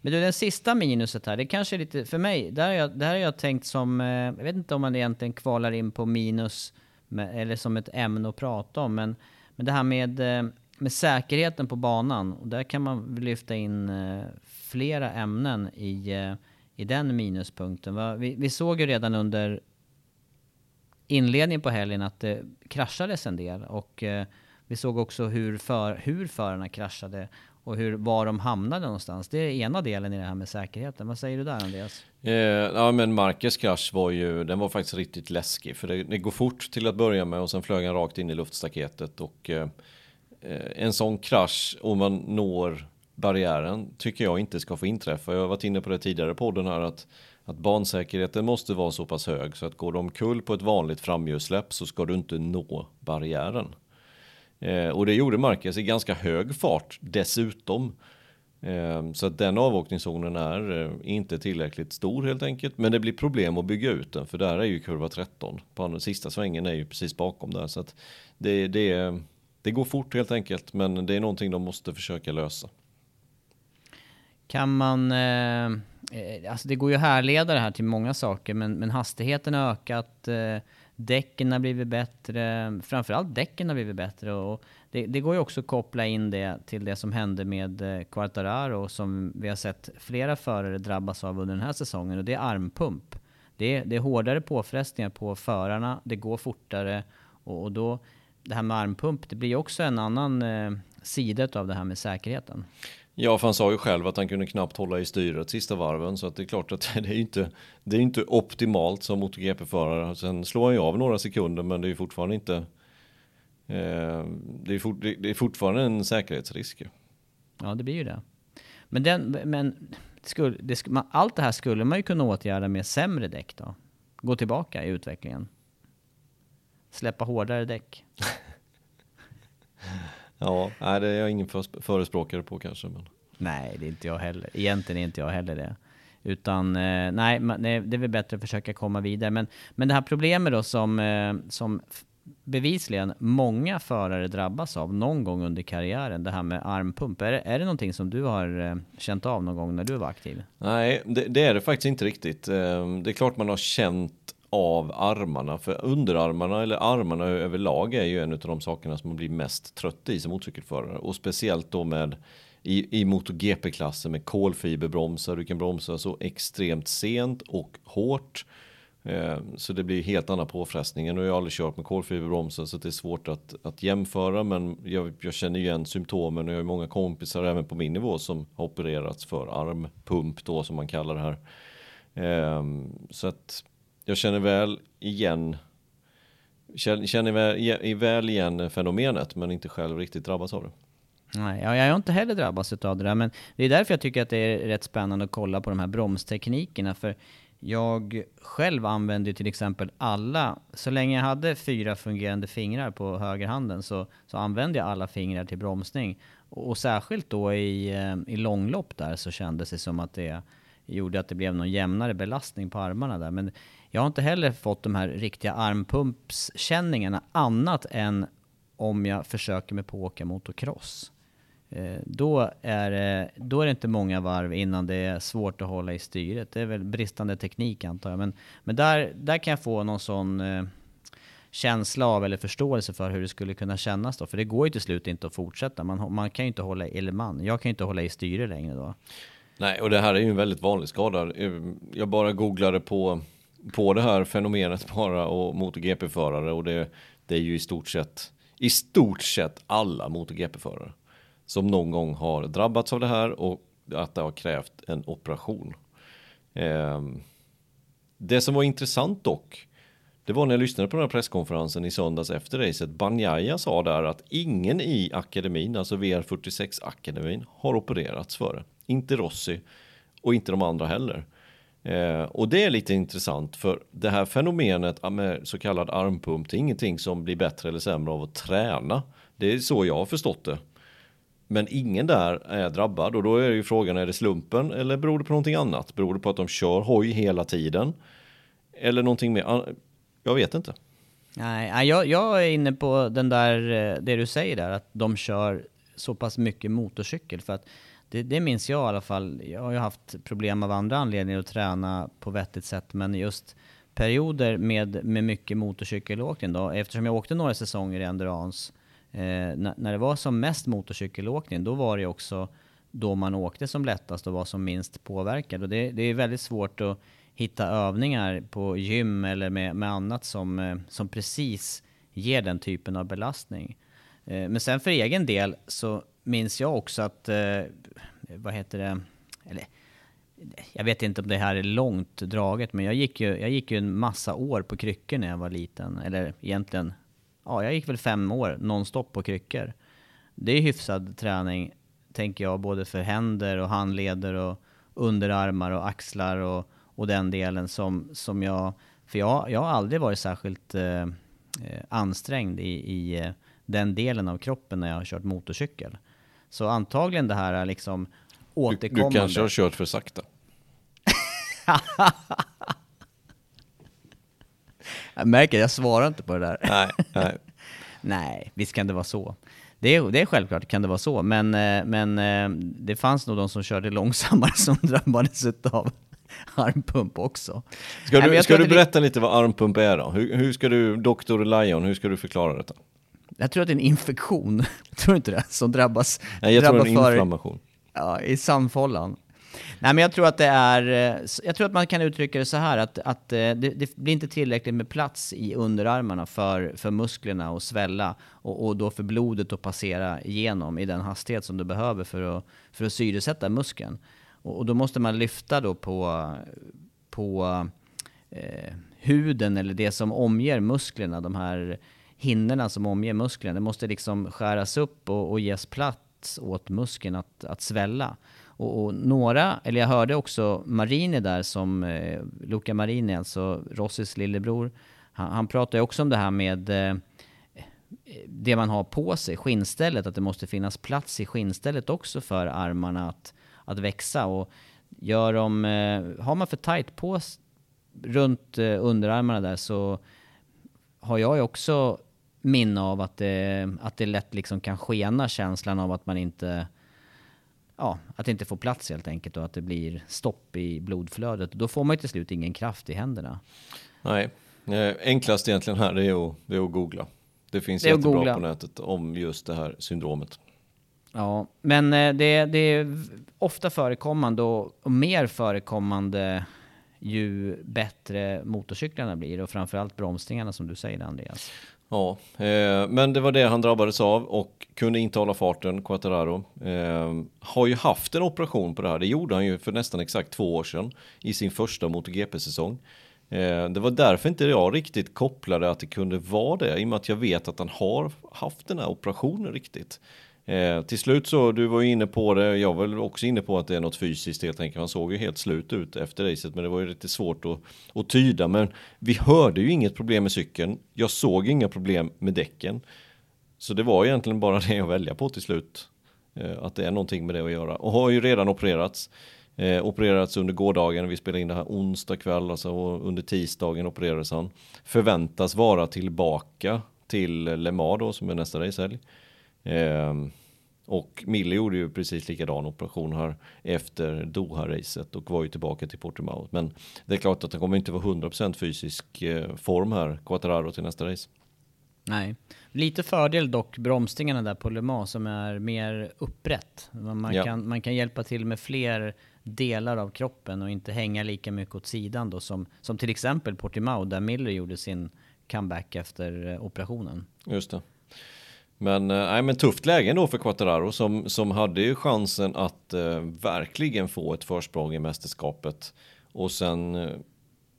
Men du, det sista minuset här, det kanske är lite, för mig, där har jag, där har jag tänkt som, eh, jag vet inte om man egentligen kvalar in på minus, med, eller som ett ämne att prata om, men, men det här med, eh, med säkerheten på banan, och där kan man lyfta in eh, flera ämnen i, eh, i den minuspunkten. Vi, vi såg ju redan under inledningen på helgen att det kraschades en del och eh, vi såg också hur, för, hur förarna kraschade och hur, var de hamnade någonstans. Det är ena delen i det här med säkerheten. Vad säger du där Andreas? Eh, ja men Marcus krasch var ju, den var faktiskt riktigt läskig. För det, det, går fort till att börja med och sen flög han rakt in i luftstaketet. Och eh, eh en sån krasch, om man når barriären, tycker jag inte ska få inträffa. Jag har varit inne på det tidigare på podden här att att bansäkerheten måste vara så pass hög så att går de kull på ett vanligt framhjulssläpp så ska du inte nå barriären. Eh, och det gjorde Marquez i ganska hög fart dessutom. Eh, så att den avåkningszonen är eh, inte tillräckligt stor helt enkelt. Men det blir problem att bygga ut den för där är ju kurva 13. På andra, sista svängen är ju precis bakom där. Så att det, det, det går fort helt enkelt. Men det är någonting de måste försöka lösa. Kan man, eh, eh alltså det går ju att härleda det här till många saker, men, men hastigheten har ökat, eh, Däcken har blivit bättre, framförallt däcken har blivit bättre. Och det, det, går ju också att koppla in det till det som hände med eh, Quartararo som vi har sett flera förare drabbas av under den här säsongen och det är armpump. Det är, det är hårdare påfrestningar på förarna, det går fortare och, och då det här med armpump, det blir också en annan eh, sida av det här med säkerheten. Ja, för han sa ju själv att han kunde knappt hålla i styret sista varven så att det är klart att det är inte, det är inte optimalt som MotoGP-förare. Sen slår han ju av några sekunder men det är fortfarande inte eh, det, är fort, det är fortfarande en säkerhetsrisk. Ja, det blir ju det. Men, den, men skulle, det, allt det här skulle man ju kunna åtgärda med sämre däck då? Gå tillbaka i utvecklingen? Släppa hårdare däck? Ja, nej, det är jag ingen förespråkare på kanske. Men... Nej, det är inte jag heller. Egentligen är inte jag heller det. Utan eh, nej, det är väl bättre att försöka komma vidare. Men, men det här problemet då som, eh, som bevisligen många förare drabbas av någon gång under karriären, det här med armpump. Är det, är det någonting som du har eh, känt av någon gång när du var aktiv? Nej, det, det är det faktiskt inte riktigt. Det är klart man har känt av armarna. För underarmarna eller armarna överlag är ju en av de sakerna som man blir mest trött i som motorcykelförare. Och speciellt då med i, i MotoGP-klassen med kolfiberbromsar. Du kan bromsa så extremt sent och hårt. Eh, så det blir helt annan påfrestning. Nu har jag aldrig kört med kolfiberbromsar så det är svårt att, att jämföra. Men jag, jag känner igen symptomen och jag har många kompisar även på min nivå som har opererats för armpump då som man kallar det här. Eh, så att jag känner väl igen känner väl, väl igen fenomenet men inte själv riktigt drabbas av det. Nej, jag har inte heller drabbats av det där, men det är därför jag tycker att det är rätt spännande att kolla på de här bromsteknikerna. För jag själv använde till exempel alla, så länge jag hade fyra fungerande fingrar på högerhanden så, så använde jag alla fingrar till bromsning. Och, och särskilt då i, eh, i långlopp där så kändes det som att det gjorde att det blev någon jämnare belastning på armarna där. Men jag har inte heller fått de här riktiga armpumpskänningarna annat än om jag försöker mig på att åka motocross. Eh, då, är det, då är det inte många varv innan det är svårt att hålla i styret. Det är väl bristande teknik antar jag. Men, men där, där kan jag få någon sån eh, känsla av eller förståelse för hur det skulle kunna kännas då. För det går ju till slut inte att fortsätta. Man, man kan ju inte hålla i, eller man, jag kan ju inte hålla i styret längre då. Nej, och det här är ju en väldigt vanlig skada. Jag bara googlade på, på det här fenomenet bara och MotoGP-förare och det, det är ju i stort sett i stort sett alla MotoGP-förare som någon gång har drabbats av det här och att det har krävt en operation. Eh, det som var intressant dock, det var när jag lyssnade på den här presskonferensen i söndags efter racet. Banjaya sa där att ingen i akademin, alltså VR46 akademin, har opererats för det. Inte Rossi och inte de andra heller. Eh, och det är lite intressant för det här fenomenet med så kallad armpump, det är ingenting som blir bättre eller sämre av att träna. Det är så jag har förstått det. Men ingen där är drabbad och då är ju frågan, är det slumpen eller beror det på någonting annat? Beror det på att de kör hoj hela tiden? Eller någonting mer? Jag vet inte. Nej, jag, jag är inne på den där, eh, det du säger där, att de kör så pass mycket motorcykel. För att det, det minns jag i alla fall. Jag har ju haft problem av andra anledningar att träna på vettigt sätt, men just perioder med, med mycket motorcykelåkning då, eftersom jag åkte några säsonger i endurance, eh, när, när det var som mest motorcykelåkning, då var det också då man åkte som lättast och var som minst påverkad. Och det, det är väldigt svårt att hitta övningar på gym eller med, med annat som, eh, som precis ger den typen av belastning. Eh, men sen för egen del så minns jag också att, eh, vad heter det, eller jag vet inte om det här är långt draget, men jag gick ju, jag gick ju en massa år på kryckor när jag var liten. Eller egentligen, ja, jag gick väl fem år nonstop på kryckor. Det är hyfsad träning, tänker jag, både för händer och handleder och underarmar och axlar och, och den delen som, som jag... För jag, jag har aldrig varit särskilt eh, eh ansträngd i, i eh, den delen av kroppen när jag har kört motorcykel. Så antagligen det här liksom återkommande. Du, du kanske har kört för sakta. jag märker, jag svarar inte på det där. Nej, nej. nej, visst kan det vara så. Det är, det är självklart, kan det vara så. Men, eh, men eh, det fanns nog de som körde långsammare som drabbades av armpump också. Ska du, ska du berätta lite vad armpump är då? Hur, hur ska du, Dr. Lion, hur ska du förklara detta? Jag tror att det är en infektion, tror du inte det? Som drabbas... Nej, jag tror det är en inflammation. ja, i sandfållan. Nej, men jag tror att det är... Jag tror att man kan uttrycka det så här att, att eh, det, det blir inte tillräckligt med plats i underarmarna för, för musklerna att svälla och, och då för blodet att passera igenom i den hastighet som du behöver för att, för att syresätta muskeln. Och, och då måste man lyfta då på, på eh, huden eller det som omger musklerna, de här hinnorna som omger musklerna. Det måste liksom skäras upp och, och ges plats åt muskeln att, att svälla. Och, och, några, eller jag hörde också Marini där som, eh, Luca Marini, alltså Rossis lillebror, han, han pratar ju också om det här med eh, det man har på sig, skinnstället, att det måste finnas plats i skinnstället också för armarna att, att växa. Och gör de, eh, har man för tight på runt eh, underarmarna där så har jag ju också minne av att det, att det lätt liksom kan skena känslan av att man inte ja, att det inte får plats helt enkelt och att det blir stopp i blodflödet. Då får man ju till slut ingen kraft i händerna. Nej, eh, enklast egentligen här är att, det är att googla. Det finns det jättebra googla. på nätet om just det här syndromet. Ja, men eh, det, det är ofta förekommande och mer förekommande ju bättre motorcyklarna blir och framförallt bromsningarna som du säger Andreas. Ja, eh, men det var det han drabbades av och kunde inte hålla farten, Quattararo. Eh, har ju haft en operation på det här, det gjorde han ju för nästan exakt två år sedan i sin första MotoGP-säsong. Eh, det var därför inte jag riktigt kopplade att det kunde vara det, i och med att jag vet att han har haft den här operationen riktigt. Eh, till slut så, du var ju inne på det, jag var väl också inne på att det är något fysiskt helt enkelt. Han såg ju helt slut ut efter racet, men det var ju lite svårt att, att tyda. Men vi hörde ju inget problem med cykeln. Jag såg inga problem med däcken. Så det var egentligen bara det att välja på till slut. Eh, att det är någonting med det att göra. Och har ju redan opererats. Eh, opererats under gårdagen, vi spelade in det här onsdag kväll, alltså och under tisdagen opererades han. Förväntas vara tillbaka till Le Mans då, som är nästa racehelg. Eh, och Mille gjorde ju precis likadan operation här efter Doha-racet och var ju tillbaka till Portimao. Men det är klart att han kommer inte vara 100% fysisk eh, form här, Quattararo till nästa race. Nej. Lite fördel dock bromsningarna där på Le Mans som är mer upprätt. Man, Ja. kan, man kan hjälpa till med fler delar av kroppen och inte hänga lika mycket åt sidan då som, som till exempel Portimao där Miller gjorde sin comeback efter eh, operationen. Just det. Men, eh, nej, men tufft läge då för Quattararo som, som hade ju chansen att eh, verkligen få ett försprång i mästerskapet. Och sen eh,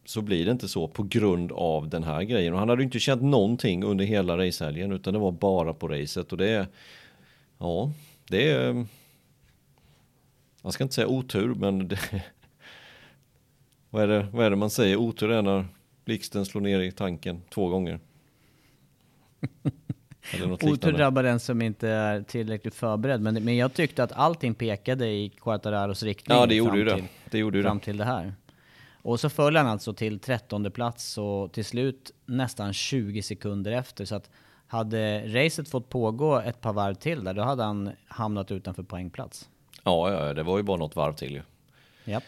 så blir det inte så på grund av den här grejen. Och han hade ju inte känt någonting under hela racehelgen utan det var bara på racet. Och det är, ja, det är, jag ska inte säga otur men det, vad, är det, vad är det man säger? Otur är när blixten slår ner i tanken två gånger. Otur drabbar den som inte är tillräckligt förberedd. Men, men jag tyckte att allting pekade i Quartararos riktning Ja, det gjorde fram ju det. till, Det gjorde fram det. till det här. Och så föll han alltså till trettonde plats och till slut nästan 20 sekunder efter. Så att hade racet fått pågå ett par varv till där, då hade han hamnat utanför poängplats. Ja, ja, det var ju bara något varv till ju. Japp.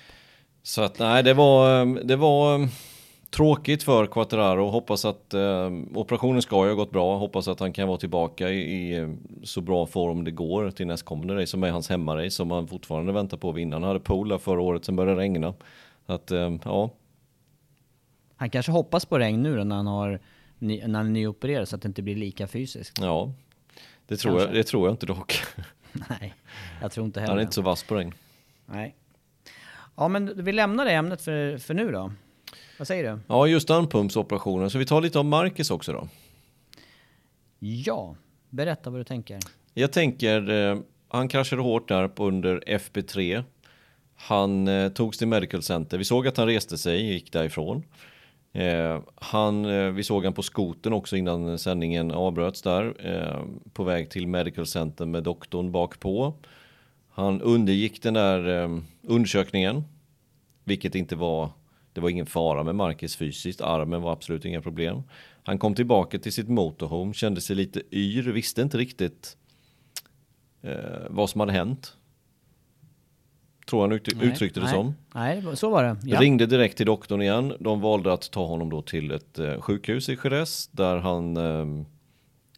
Så att nej, det var, det var tråkigt för Quattararo. Hoppas att eh, operationen ska ju ha gått bra. Hoppas att han kan vara tillbaka i, i eh, så bra form det går till nästkommande race som är hans hemmarace som han fortfarande väntar på att vinna. Han hade där förra året, sen började det regna. Att eh, ja, Han kanske hoppas på regn nu då när han, har, ny- när han är nyopererad så att det inte blir lika fysiskt. ja. Det tror, jag, det tror jag inte dock. Nej, jag tror inte heller Han är inte så vass på regn. Nej. Ja men vi lämnar det ämnet för, för nu då. Vad säger du? Ja, just armpumpsoperationen. Så vi tar lite om Marcus också då. Ja, berätta vad du tänker. Jag tänker, eh, han kraschade hårt där under FP3. Han eh, togs till Medical Center. Vi såg att han reste sig, gick därifrån. Eh, han, eh, vi såg han på skoten också innan sändningen avbröts där. Eh, på väg till Medical Center med doktorn bak på. Han undergick den där eh, undersökningen. Vilket inte var, det var ingen fara med Marcus fysiskt. Armen var absolut inga problem. Han kom tillbaka till sitt motorhome, kände sig lite yr, visste inte riktigt eh, vad som hade hänt. Tror han ut, Nej, uttryckte det nej, som. Nej, så var det. Ja. Ringde direkt till doktorn igen. De valde att ta honom då till ett eh, sjukhus i Jerez där han eh,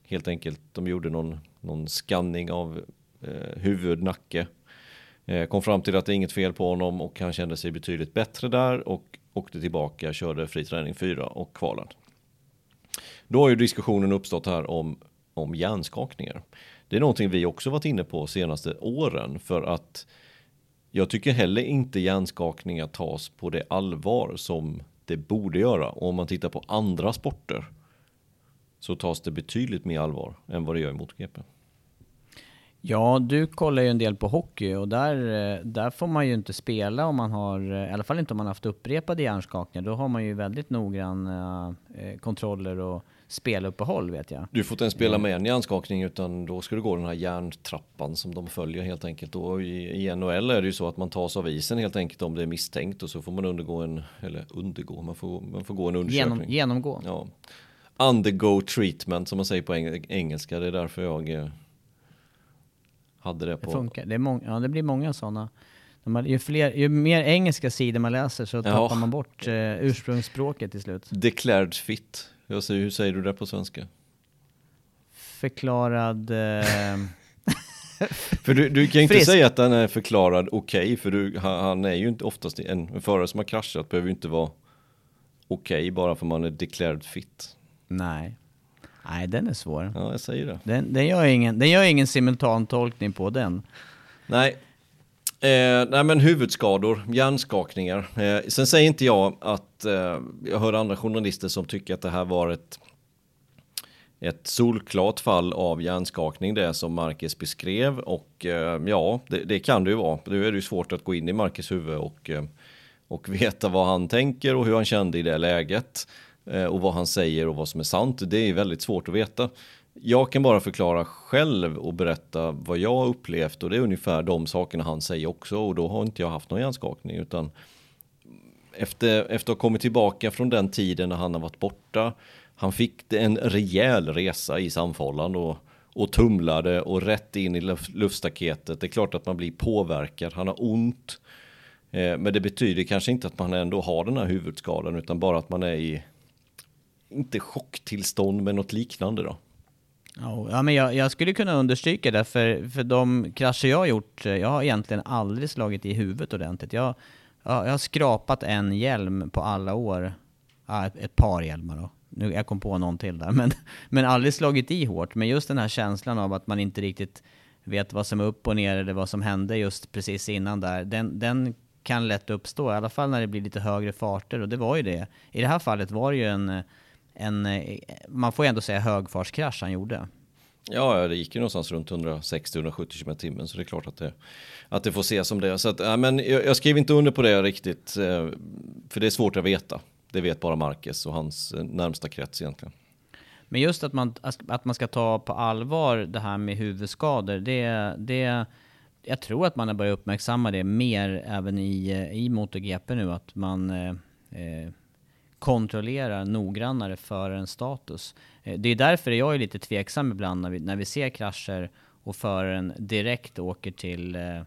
helt enkelt, de gjorde någon, någon skanning av eh, huvud, nacke. Eh, kom fram till att det är inget fel på honom och han kände sig betydligt bättre där och åkte tillbaka, körde fri träning 4 och kvalade. Då har ju diskussionen uppstått här om, om hjärnskakningar. Det är någonting vi också varit inne på senaste åren för att jag tycker heller inte hjärnskakningar tas på det allvar som det borde göra. Och om man tittar på andra sporter så tas det betydligt mer allvar än vad det gör i MotoGP. Ja, du kollar ju en del på hockey och där, eh, där får man ju inte spela om man har, eh, i alla fall inte om man haft upprepade hjärnskakningar. Då har man ju väldigt noggranna eh, kontroller och speluppehåll vet jag. Du får inte ens spela med en hjärnskakning utan då ska du gå den här hjärntrappan som de följer helt enkelt. Och i, i NHL är det ju så att man tas av isen helt enkelt om det är misstänkt och så får man undergå en, eller undergå, man får, man får gå en undersökning. Genom, genomgå. Ja. Undergo treatment som man säger på eng- engelska. Det är därför jag hade det Det på. funkar. Det, är mång- ja, det blir många sådana. Man- Ju, fler, ju mer engelska sidor man läser så tappar man bort eh, ursprungsspråket till slut. Declared fit. Jag säger, hur säger du det på svenska? Förklarad... Eh, För du, du kan inte Frisk. säga att den är förklarad okej, för du, han, han är ju inte oftast en, en förare som har kraschat behöver ju inte vara okej bara för man är declared fit. nej. Nej, den är svår. Ja, jag säger det. Den, den, gör ingen, den gör ingen simultantolkning på den. Nej. Eh, nej men huvudskador, hjärnskakningar. Eh, sen säger inte jag att, eh, jag hör andra journalister som tycker att det här var ett ett solklart fall av hjärnskakning det som Marcus beskrev och eh, ja, det, det, kan det ju vara. Nu är det ju svårt att gå in i Marcus huvud och, eh, och veta vad han tänker och hur han kände i det läget Eh, och vad han säger och vad som är sant. Det är väldigt svårt att veta. Jag kan bara förklara själv och berätta vad jag har upplevt och det är ungefär de sakerna han säger också och då har inte jag haft någon hjärnskakning utan efter, efter att ha kommit tillbaka från den tiden när han har varit borta han fick en rejäl resa i samfållan och, och tumlade och rätt in i luftstaketet. Det är klart att man blir påverkad, han har ont. Eh, men det betyder kanske inte att man ändå har den här huvudskadan utan bara att man är i, inte chocktillstånd men något liknande då. Ja, men jag, jag, skulle kunna understryka det, för, för de krascher jag har gjort, jag har egentligen aldrig slagit i huvudet ordentligt. Jag, jag, jag har skrapat en hjälm på alla år, ja, ett, ett par hjälmar då nu, jag kom på någon till där, men, men aldrig slagit i hårt. Men just den här känslan av att man inte riktigt vet vad som är upp och ner eller vad som hände just precis innan där, den, den kan lätt uppstå, i alla fall när det blir lite högre farter och det var ju det. I det här fallet var det ju en, en man får ju ändå säga högfartskrasch han gjorde. Ja, det gick ju någonstans runt 160-170 km timmen så det är klart att det, att det får ses som det. Så att, ja, men jag, jag skriver inte under på det riktigt, eh, för det är svårt att veta. Det vet bara Marcus och hans eh, närmsta krets egentligen. Men just att man, att man ska ta på allvar det här med huvudskador, det, det, jag tror att man har börjat uppmärksamma det mer även i, eh, i MotoGP nu, att man eh, eh, kontrollerar noggrannare förarens en status. Eh, det är därför jag är lite tveksam ibland när vi, när vi ser krascher och föraren direkt åker till eh,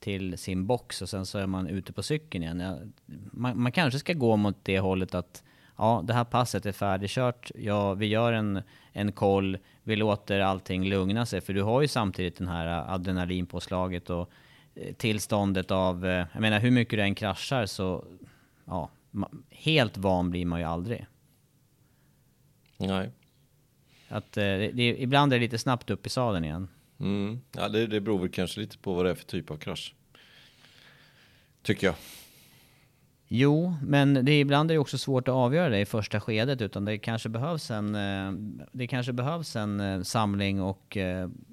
till sin box och sen så är man ute på cykeln igen. Man, man, kanske ska gå mot det hållet att ja, det här passet är färdigkört, ja, vi gör en, en koll, vi låter allting lugna sig, för du har ju samtidigt den här adrenalinpåslaget och eh, tillståndet av, jag menar hur mycket du än kraschar så, ja, helt van blir man ju aldrig. Nej. Att eh, det, det, ibland är det lite snabbt upp i sadeln igen. Mm. Ja, det, det beror väl kanske lite på vad det är för typ av krasch. Tycker jag. Jo, men det är, ibland är det också svårt att avgöra det i första skedet, utan det kanske behövs en, eh, det kanske behövs en eh, samling och,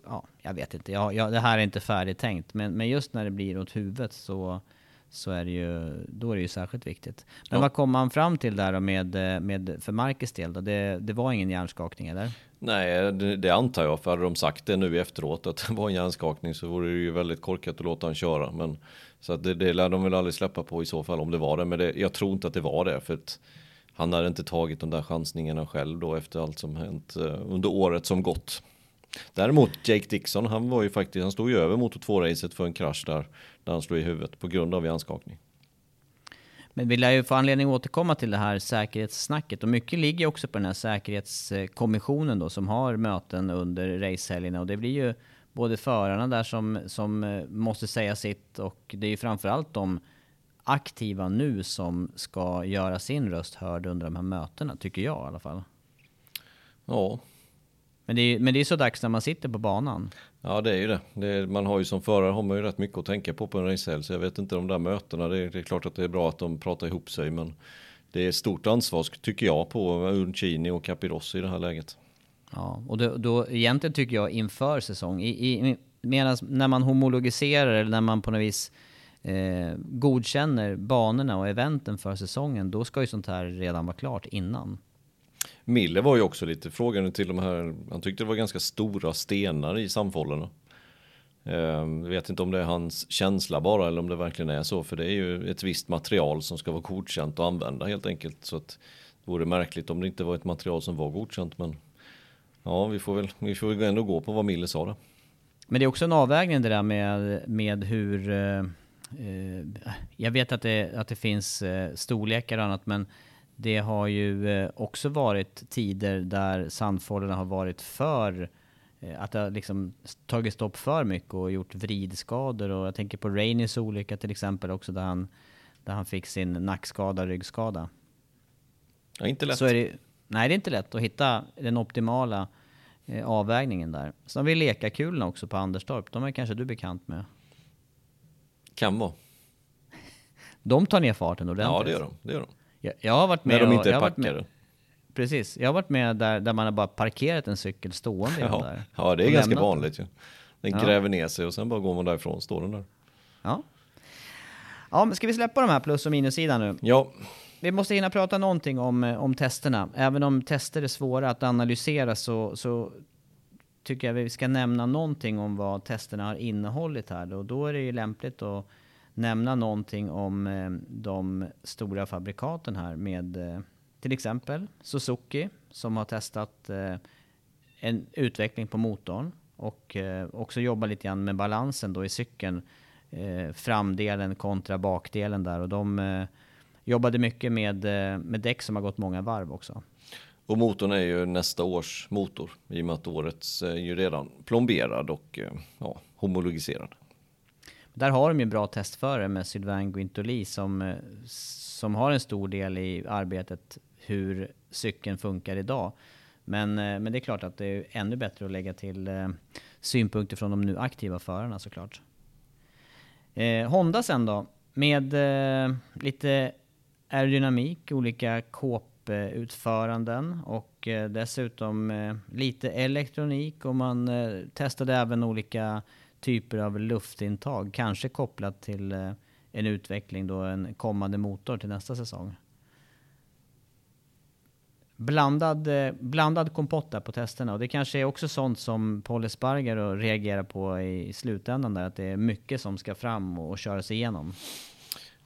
ja, jag vet inte, jag, jag, det här är inte färdigt tänkt, men, men just när det blir åt huvudet så, så är det ju, då är det ju särskilt viktigt. Men ja. vad kom man fram till där med, med för Marcus del då? Det, det var ingen hjärnskakning eller? Nej, det, det, antar jag, för hade de sagt det nu efteråt att det var en hjärnskakning så vore det ju väldigt korkat att låta han köra. Men, så att det, det lär de väl aldrig släppa på i så fall om det var det. Men det, jag tror inte att det var det, för att han hade inte tagit de där chansningarna själv då efter allt som hänt eh, under året som gått. Däremot Jake Dixon, han var ju faktiskt, han stod ju över motor 2-racet för en krasch där, där han slog i huvudet på grund av hjärnskakning. Men vi lär ju få anledning att återkomma till det här säkerhetssnacket och mycket ligger också på den här säkerhetskommissionen då som har möten under racehelgerna och det blir ju både förarna där som, som eh, måste säga sitt och det är ju framförallt de aktiva nu som ska göra sin röst hörd under de här mötena, tycker jag i alla fall. Ja, men det, är, men det är så dags när man sitter på banan. Ja det är ju det. det är, man har ju som förare har man ju rätt mycket att tänka på på en racehelg. Så jag vet inte de där mötena. Det är, det är, klart att det är bra att de pratar ihop sig. Men det är ett stort ansvar tycker jag på Uncini och Capirossi i det här läget. Ja, och då, då egentligen tycker jag inför säsong. I, i, medan när man homologiserar eller när man på något vis eh, godkänner banorna och eventen för säsongen. Då ska ju sånt här redan vara klart innan. Mille var ju också lite frågande till de här, han tyckte det var ganska stora stenar i samfållena. Jag ehm, vet inte om det är hans känsla bara eller om det verkligen är så, för det är ju ett visst material som ska vara godkänt att använda helt enkelt. Så att det vore märkligt om det inte var ett material som var godkänt, men ja, vi får väl, vi får väl ändå gå på vad Mille sa där. Men det är också en avvägning det där med, med hur, eh, eh jag vet att det, att det finns eh, storlekar och annat, men det har ju eh, också varit tider där sandfållorna har varit för eh, att det har liksom tagit stopp för mycket och gjort vridskador. Och jag tänker på Rainys olycka till exempel också där han, där han fick sin nackskada, ryggskada. Ja, inte lätt. Så är det, nej, det är inte lätt att hitta den optimala eh, avvägningen där. Sen har vi lekakulorna också på Anderstorp. De är kanske du bekant med? Kan vara. De tar ner farten ordentligt. Ja, det gör de. Det gör de. Jag, jag har varit med När de inte och, är packade. precis. Jag har varit med där, där man har bara parkerat en cykel stående. Ja, där. ja det är Och ganska lämnat vanligt ju. Den Ja. gräver ner sig och sen bara går man därifrån, står den där. Ja. Ja, men ska vi släppa de här plus och minussidan nu? Ja, Vi måste hinna prata någonting om, eh, om testerna. Även om tester är svåra att analysera så, så tycker jag vi ska nämna någonting om vad testerna har innehållit här. Och då är det ju lämpligt att nämna någonting om eh, de stora fabrikaten här med eh, till exempel Suzuki som har testat eh, en utveckling på motorn och eh, också jobbar lite grann med balansen då i cykeln. Eh, framdelen kontra bakdelen där och de eh, jobbade mycket med, med däck som har gått många varv också. och motorn är ju nästa års motor i och med att årets är ju redan plomberad och ja, homologiserad. Där har de ju bra testförare med Sylvain Guintoli som, eh, som har en stor del i arbetet hur cykeln funkar idag. Men, eh, men det är klart att det är ännu bättre att lägga till eh, synpunkter från de nu aktiva förarna såklart. Eh, Honda sen då, med eh, lite aerodynamik, olika kåputföranden och eh, dessutom eh, lite elektronik och man eh, testade även olika typer av luftintag, kanske kopplat till eh, en utveckling då en kommande motor till nästa säsong. Blandad, eh, blandad kompott där på testerna och det kanske är också sånt som Paul Espargaro reagerar på i slutändan där, att det är mycket som ska fram och köras igenom.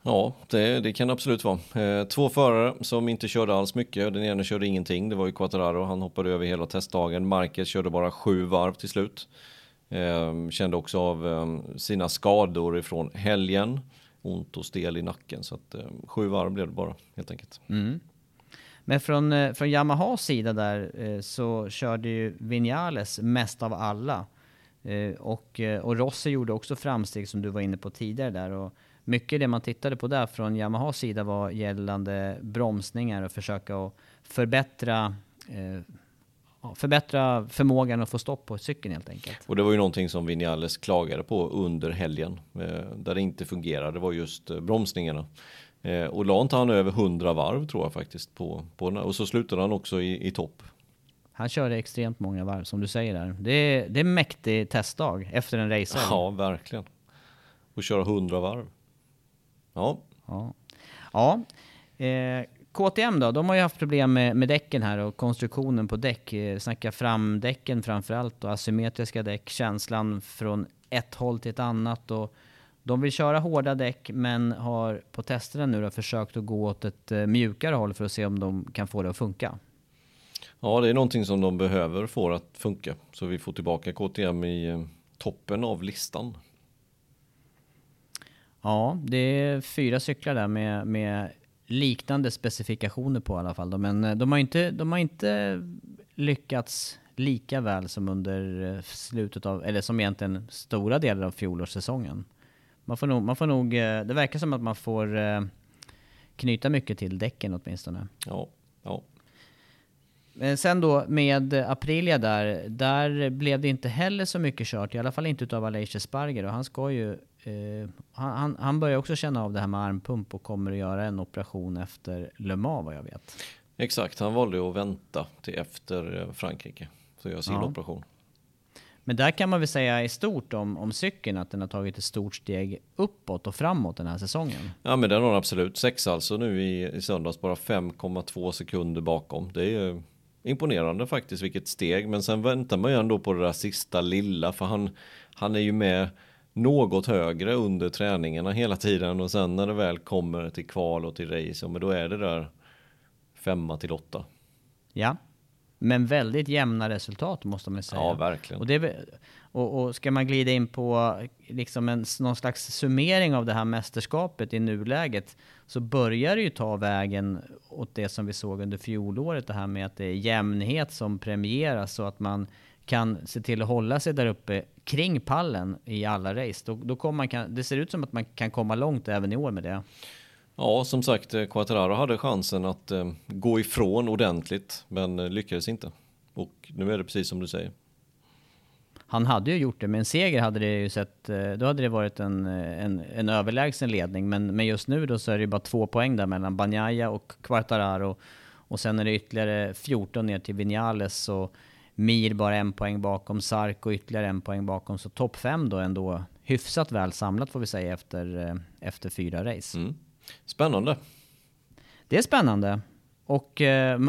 Ja, det, det kan det absolut vara. Eh, två förare som inte körde alls mycket. Den ena körde ingenting. Det var ju Quattararo. Han hoppade över hela testdagen. Marquez körde bara sju varv till slut. Eh, kände också av eh, sina skador ifrån helgen. Ont och stel i nacken. Så att, eh, sju varv blev det bara helt enkelt. Mm. Men från, eh, från Yamahas sida där eh, så körde ju Vinales mest av alla. Eh, Och, eh, och Rossi gjorde också framsteg som du var inne på tidigare där. Och mycket det man tittade på där från Yamahas sida var gällande bromsningar och försöka att förbättra, eh, förbättra förmågan att få stopp på cykeln helt enkelt. Och det var ju någonting som Vinales klagade på under helgen. Eh, där det inte fungerade. Det var just eh, bromsningarna. Eh, och la inte han över 100 varv tror jag faktiskt. På, på. Och så slutade han också i, i topp. Han körde extremt många varv som du säger där. Det är, det är en mäktig testdag efter en racer. Ja, verkligen. Och köra 100 varv. Ja, Ja. ja. Eh, KTM då, de har ju haft problem med, med däcken här och konstruktionen på däck. Eh, snacka framdäcken framförallt och asymmetriska däck. Känslan från ett håll till ett annat. Och de vill köra hårda däck men har på testerna nu då försökt att gå åt ett eh, mjukare håll för att se om de kan få det att funka. ja, det är någonting som de behöver få att funka. Så vi får tillbaka KTM i eh, toppen av listan. Ja, det är fyra cyklar där med, med liknande specifikationer på i alla fall. då. Men eh, de har inte, de har inte lyckats lika väl som under eh, slutet av, eller som egentligen stora delar av fjolårssäsongen. Man får nog, man får nog eh, det verkar som att man får knyta mycket till däcken åtminstone. Ja, ja. Sen då med Aprilia där, där blev det inte heller så mycket kört, i alla fall inte utav Aleix Esparger och han ska ju, eh, han, han- börjar också känna av det här med armpump och kommer att göra en operation efter Le Mans vad jag vet. Exakt, han valde att vänta till efter eh, Frankrike. Så gör sin Ja. operation. Men där kan man väl säga i stort om, om cykeln att den har tagit ett stort steg uppåt och framåt den här säsongen. Ja men den har absolut. Sex alltså nu i, i söndags, bara 5,2 sekunder bakom. Det är ju imponerande faktiskt vilket steg. Men sen väntar man ju ändå på det där sista lilla för han, han är ju med något högre under träningarna hela tiden och sen när det väl kommer till kval och till race, men då är det där femma till åtta. Ja. Men väldigt jämna resultat måste man säga. Ja, verkligen. Och, det, och, och ska man glida in på liksom en, någon slags summering av det här mästerskapet i nuläget så börjar det ju ta vägen åt det som vi såg under fjolåret. Det här med att det är jämnhet som premieras så att man kan se till att hålla sig där uppe kring pallen i alla race. Då, då kommer man kan, det ser ut som att man kan komma långt även i år med det. Ja, som sagt, eh, Quattararo hade chansen att eh, gå ifrån ordentligt, men eh, lyckades inte. Och nu är det precis som du säger. Han hade ju gjort det, med en seger hade det ju sett, eh, då hade det varit en, en, en överlägsen ledning. Men, men just nu då så är det ju bara två poäng där mellan Banjaya och Quartararo. Och sen är det ytterligare 14 ner till Vinales och Mir bara en poäng bakom, Sarko ytterligare en poäng bakom. Så topp fem då ändå hyfsat väl samlat får vi säga efter, eh, efter fyra race. Mm. Spännande. Det är spännande. Och eh,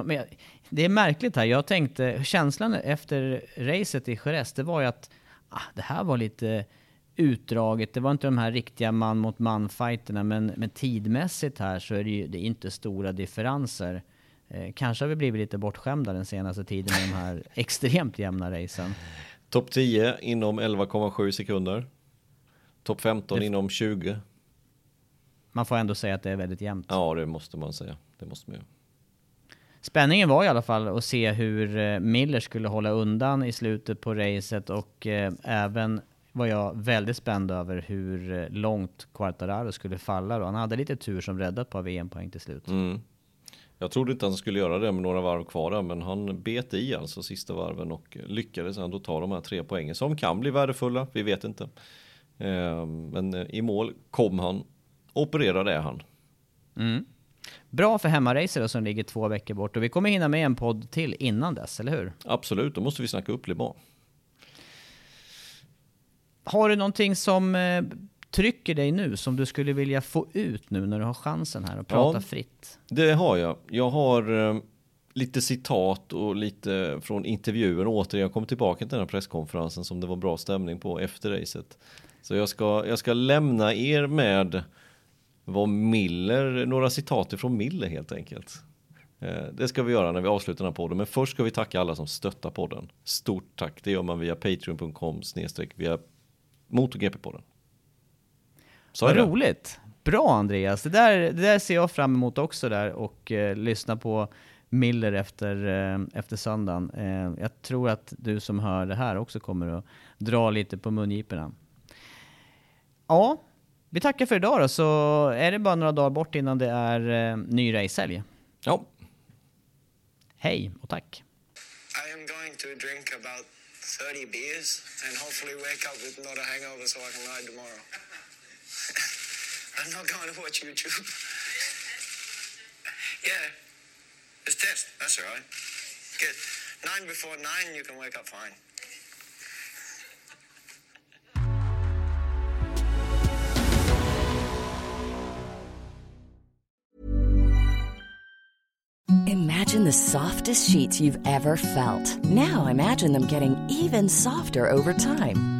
det är märkligt här. Jag tänkte, känslan efter racet i Jerez, det var ju att ah, det här var lite utdraget. Det var inte de här riktiga man mot man fighterna men, men tidmässigt här så är det ju det är inte stora differenser. Eh, kanske har vi blivit lite bortskämda den senaste tiden med de här extremt jämna racen. Topp 10 inom 11,7 sekunder. Topp 15 det... inom 20. Man får ändå säga att det är väldigt jämnt. Ja, det måste man säga. Det måste man ju. Spänningen var i alla fall att se hur eh, Miller skulle hålla undan i slutet på racet och eh, även var jag väldigt spänd över hur långt Quartararo skulle falla. Då. Han hade lite tur som räddade ett par VM-poäng till slut. Mm. Jag trodde inte han skulle göra det med några varv kvar där, men han bet i alltså sista varven och lyckades ändå ta de här tre poängen som kan bli värdefulla. Vi vet inte. Men i mål kom han. Opererad är han. Mm. Bra för hemmaracer som ligger två veckor bort och vi kommer hinna med en podd till innan dess, eller hur? Absolut, då måste vi snacka upp Le Har du någonting som eh, trycker dig nu som du skulle vilja få ut nu när du har chansen här och prata ja, fritt? Det har jag. Jag har eh, lite citat och lite från intervjuer. Återigen, jag kommer tillbaka till den här presskonferensen som det var bra stämning på efter racet. Så jag ska, jag ska lämna er med vad Miller, några citat från Miller helt enkelt. Eh, det ska vi göra när vi avslutar den här podden, men först ska vi tacka alla som stöttar podden. Stort tack, det gör man via patreon.com snedstreck via MotoGP-podden. Vad roligt! Bra Andreas, det där, det där ser jag fram emot också där och eh, lyssna på Miller efter, eh, efter söndagen. Eh, jag tror att du som hör det här också kommer att dra lite på mungiporna. Ja, vi tackar för idag då, så är det bara några dagar bort innan det är eh, ny racehelg. Ja. Hej och tack. I am going to drink about 30 beers and hopefully wake up with not a hangover so I can ride tomorrow. I'm not going to watch YouTube. yeah, it's test. That's all right. Good. Nine before nine, you can wake up fine. Imagine the softest sheets you've ever felt. Now imagine them getting even softer over time.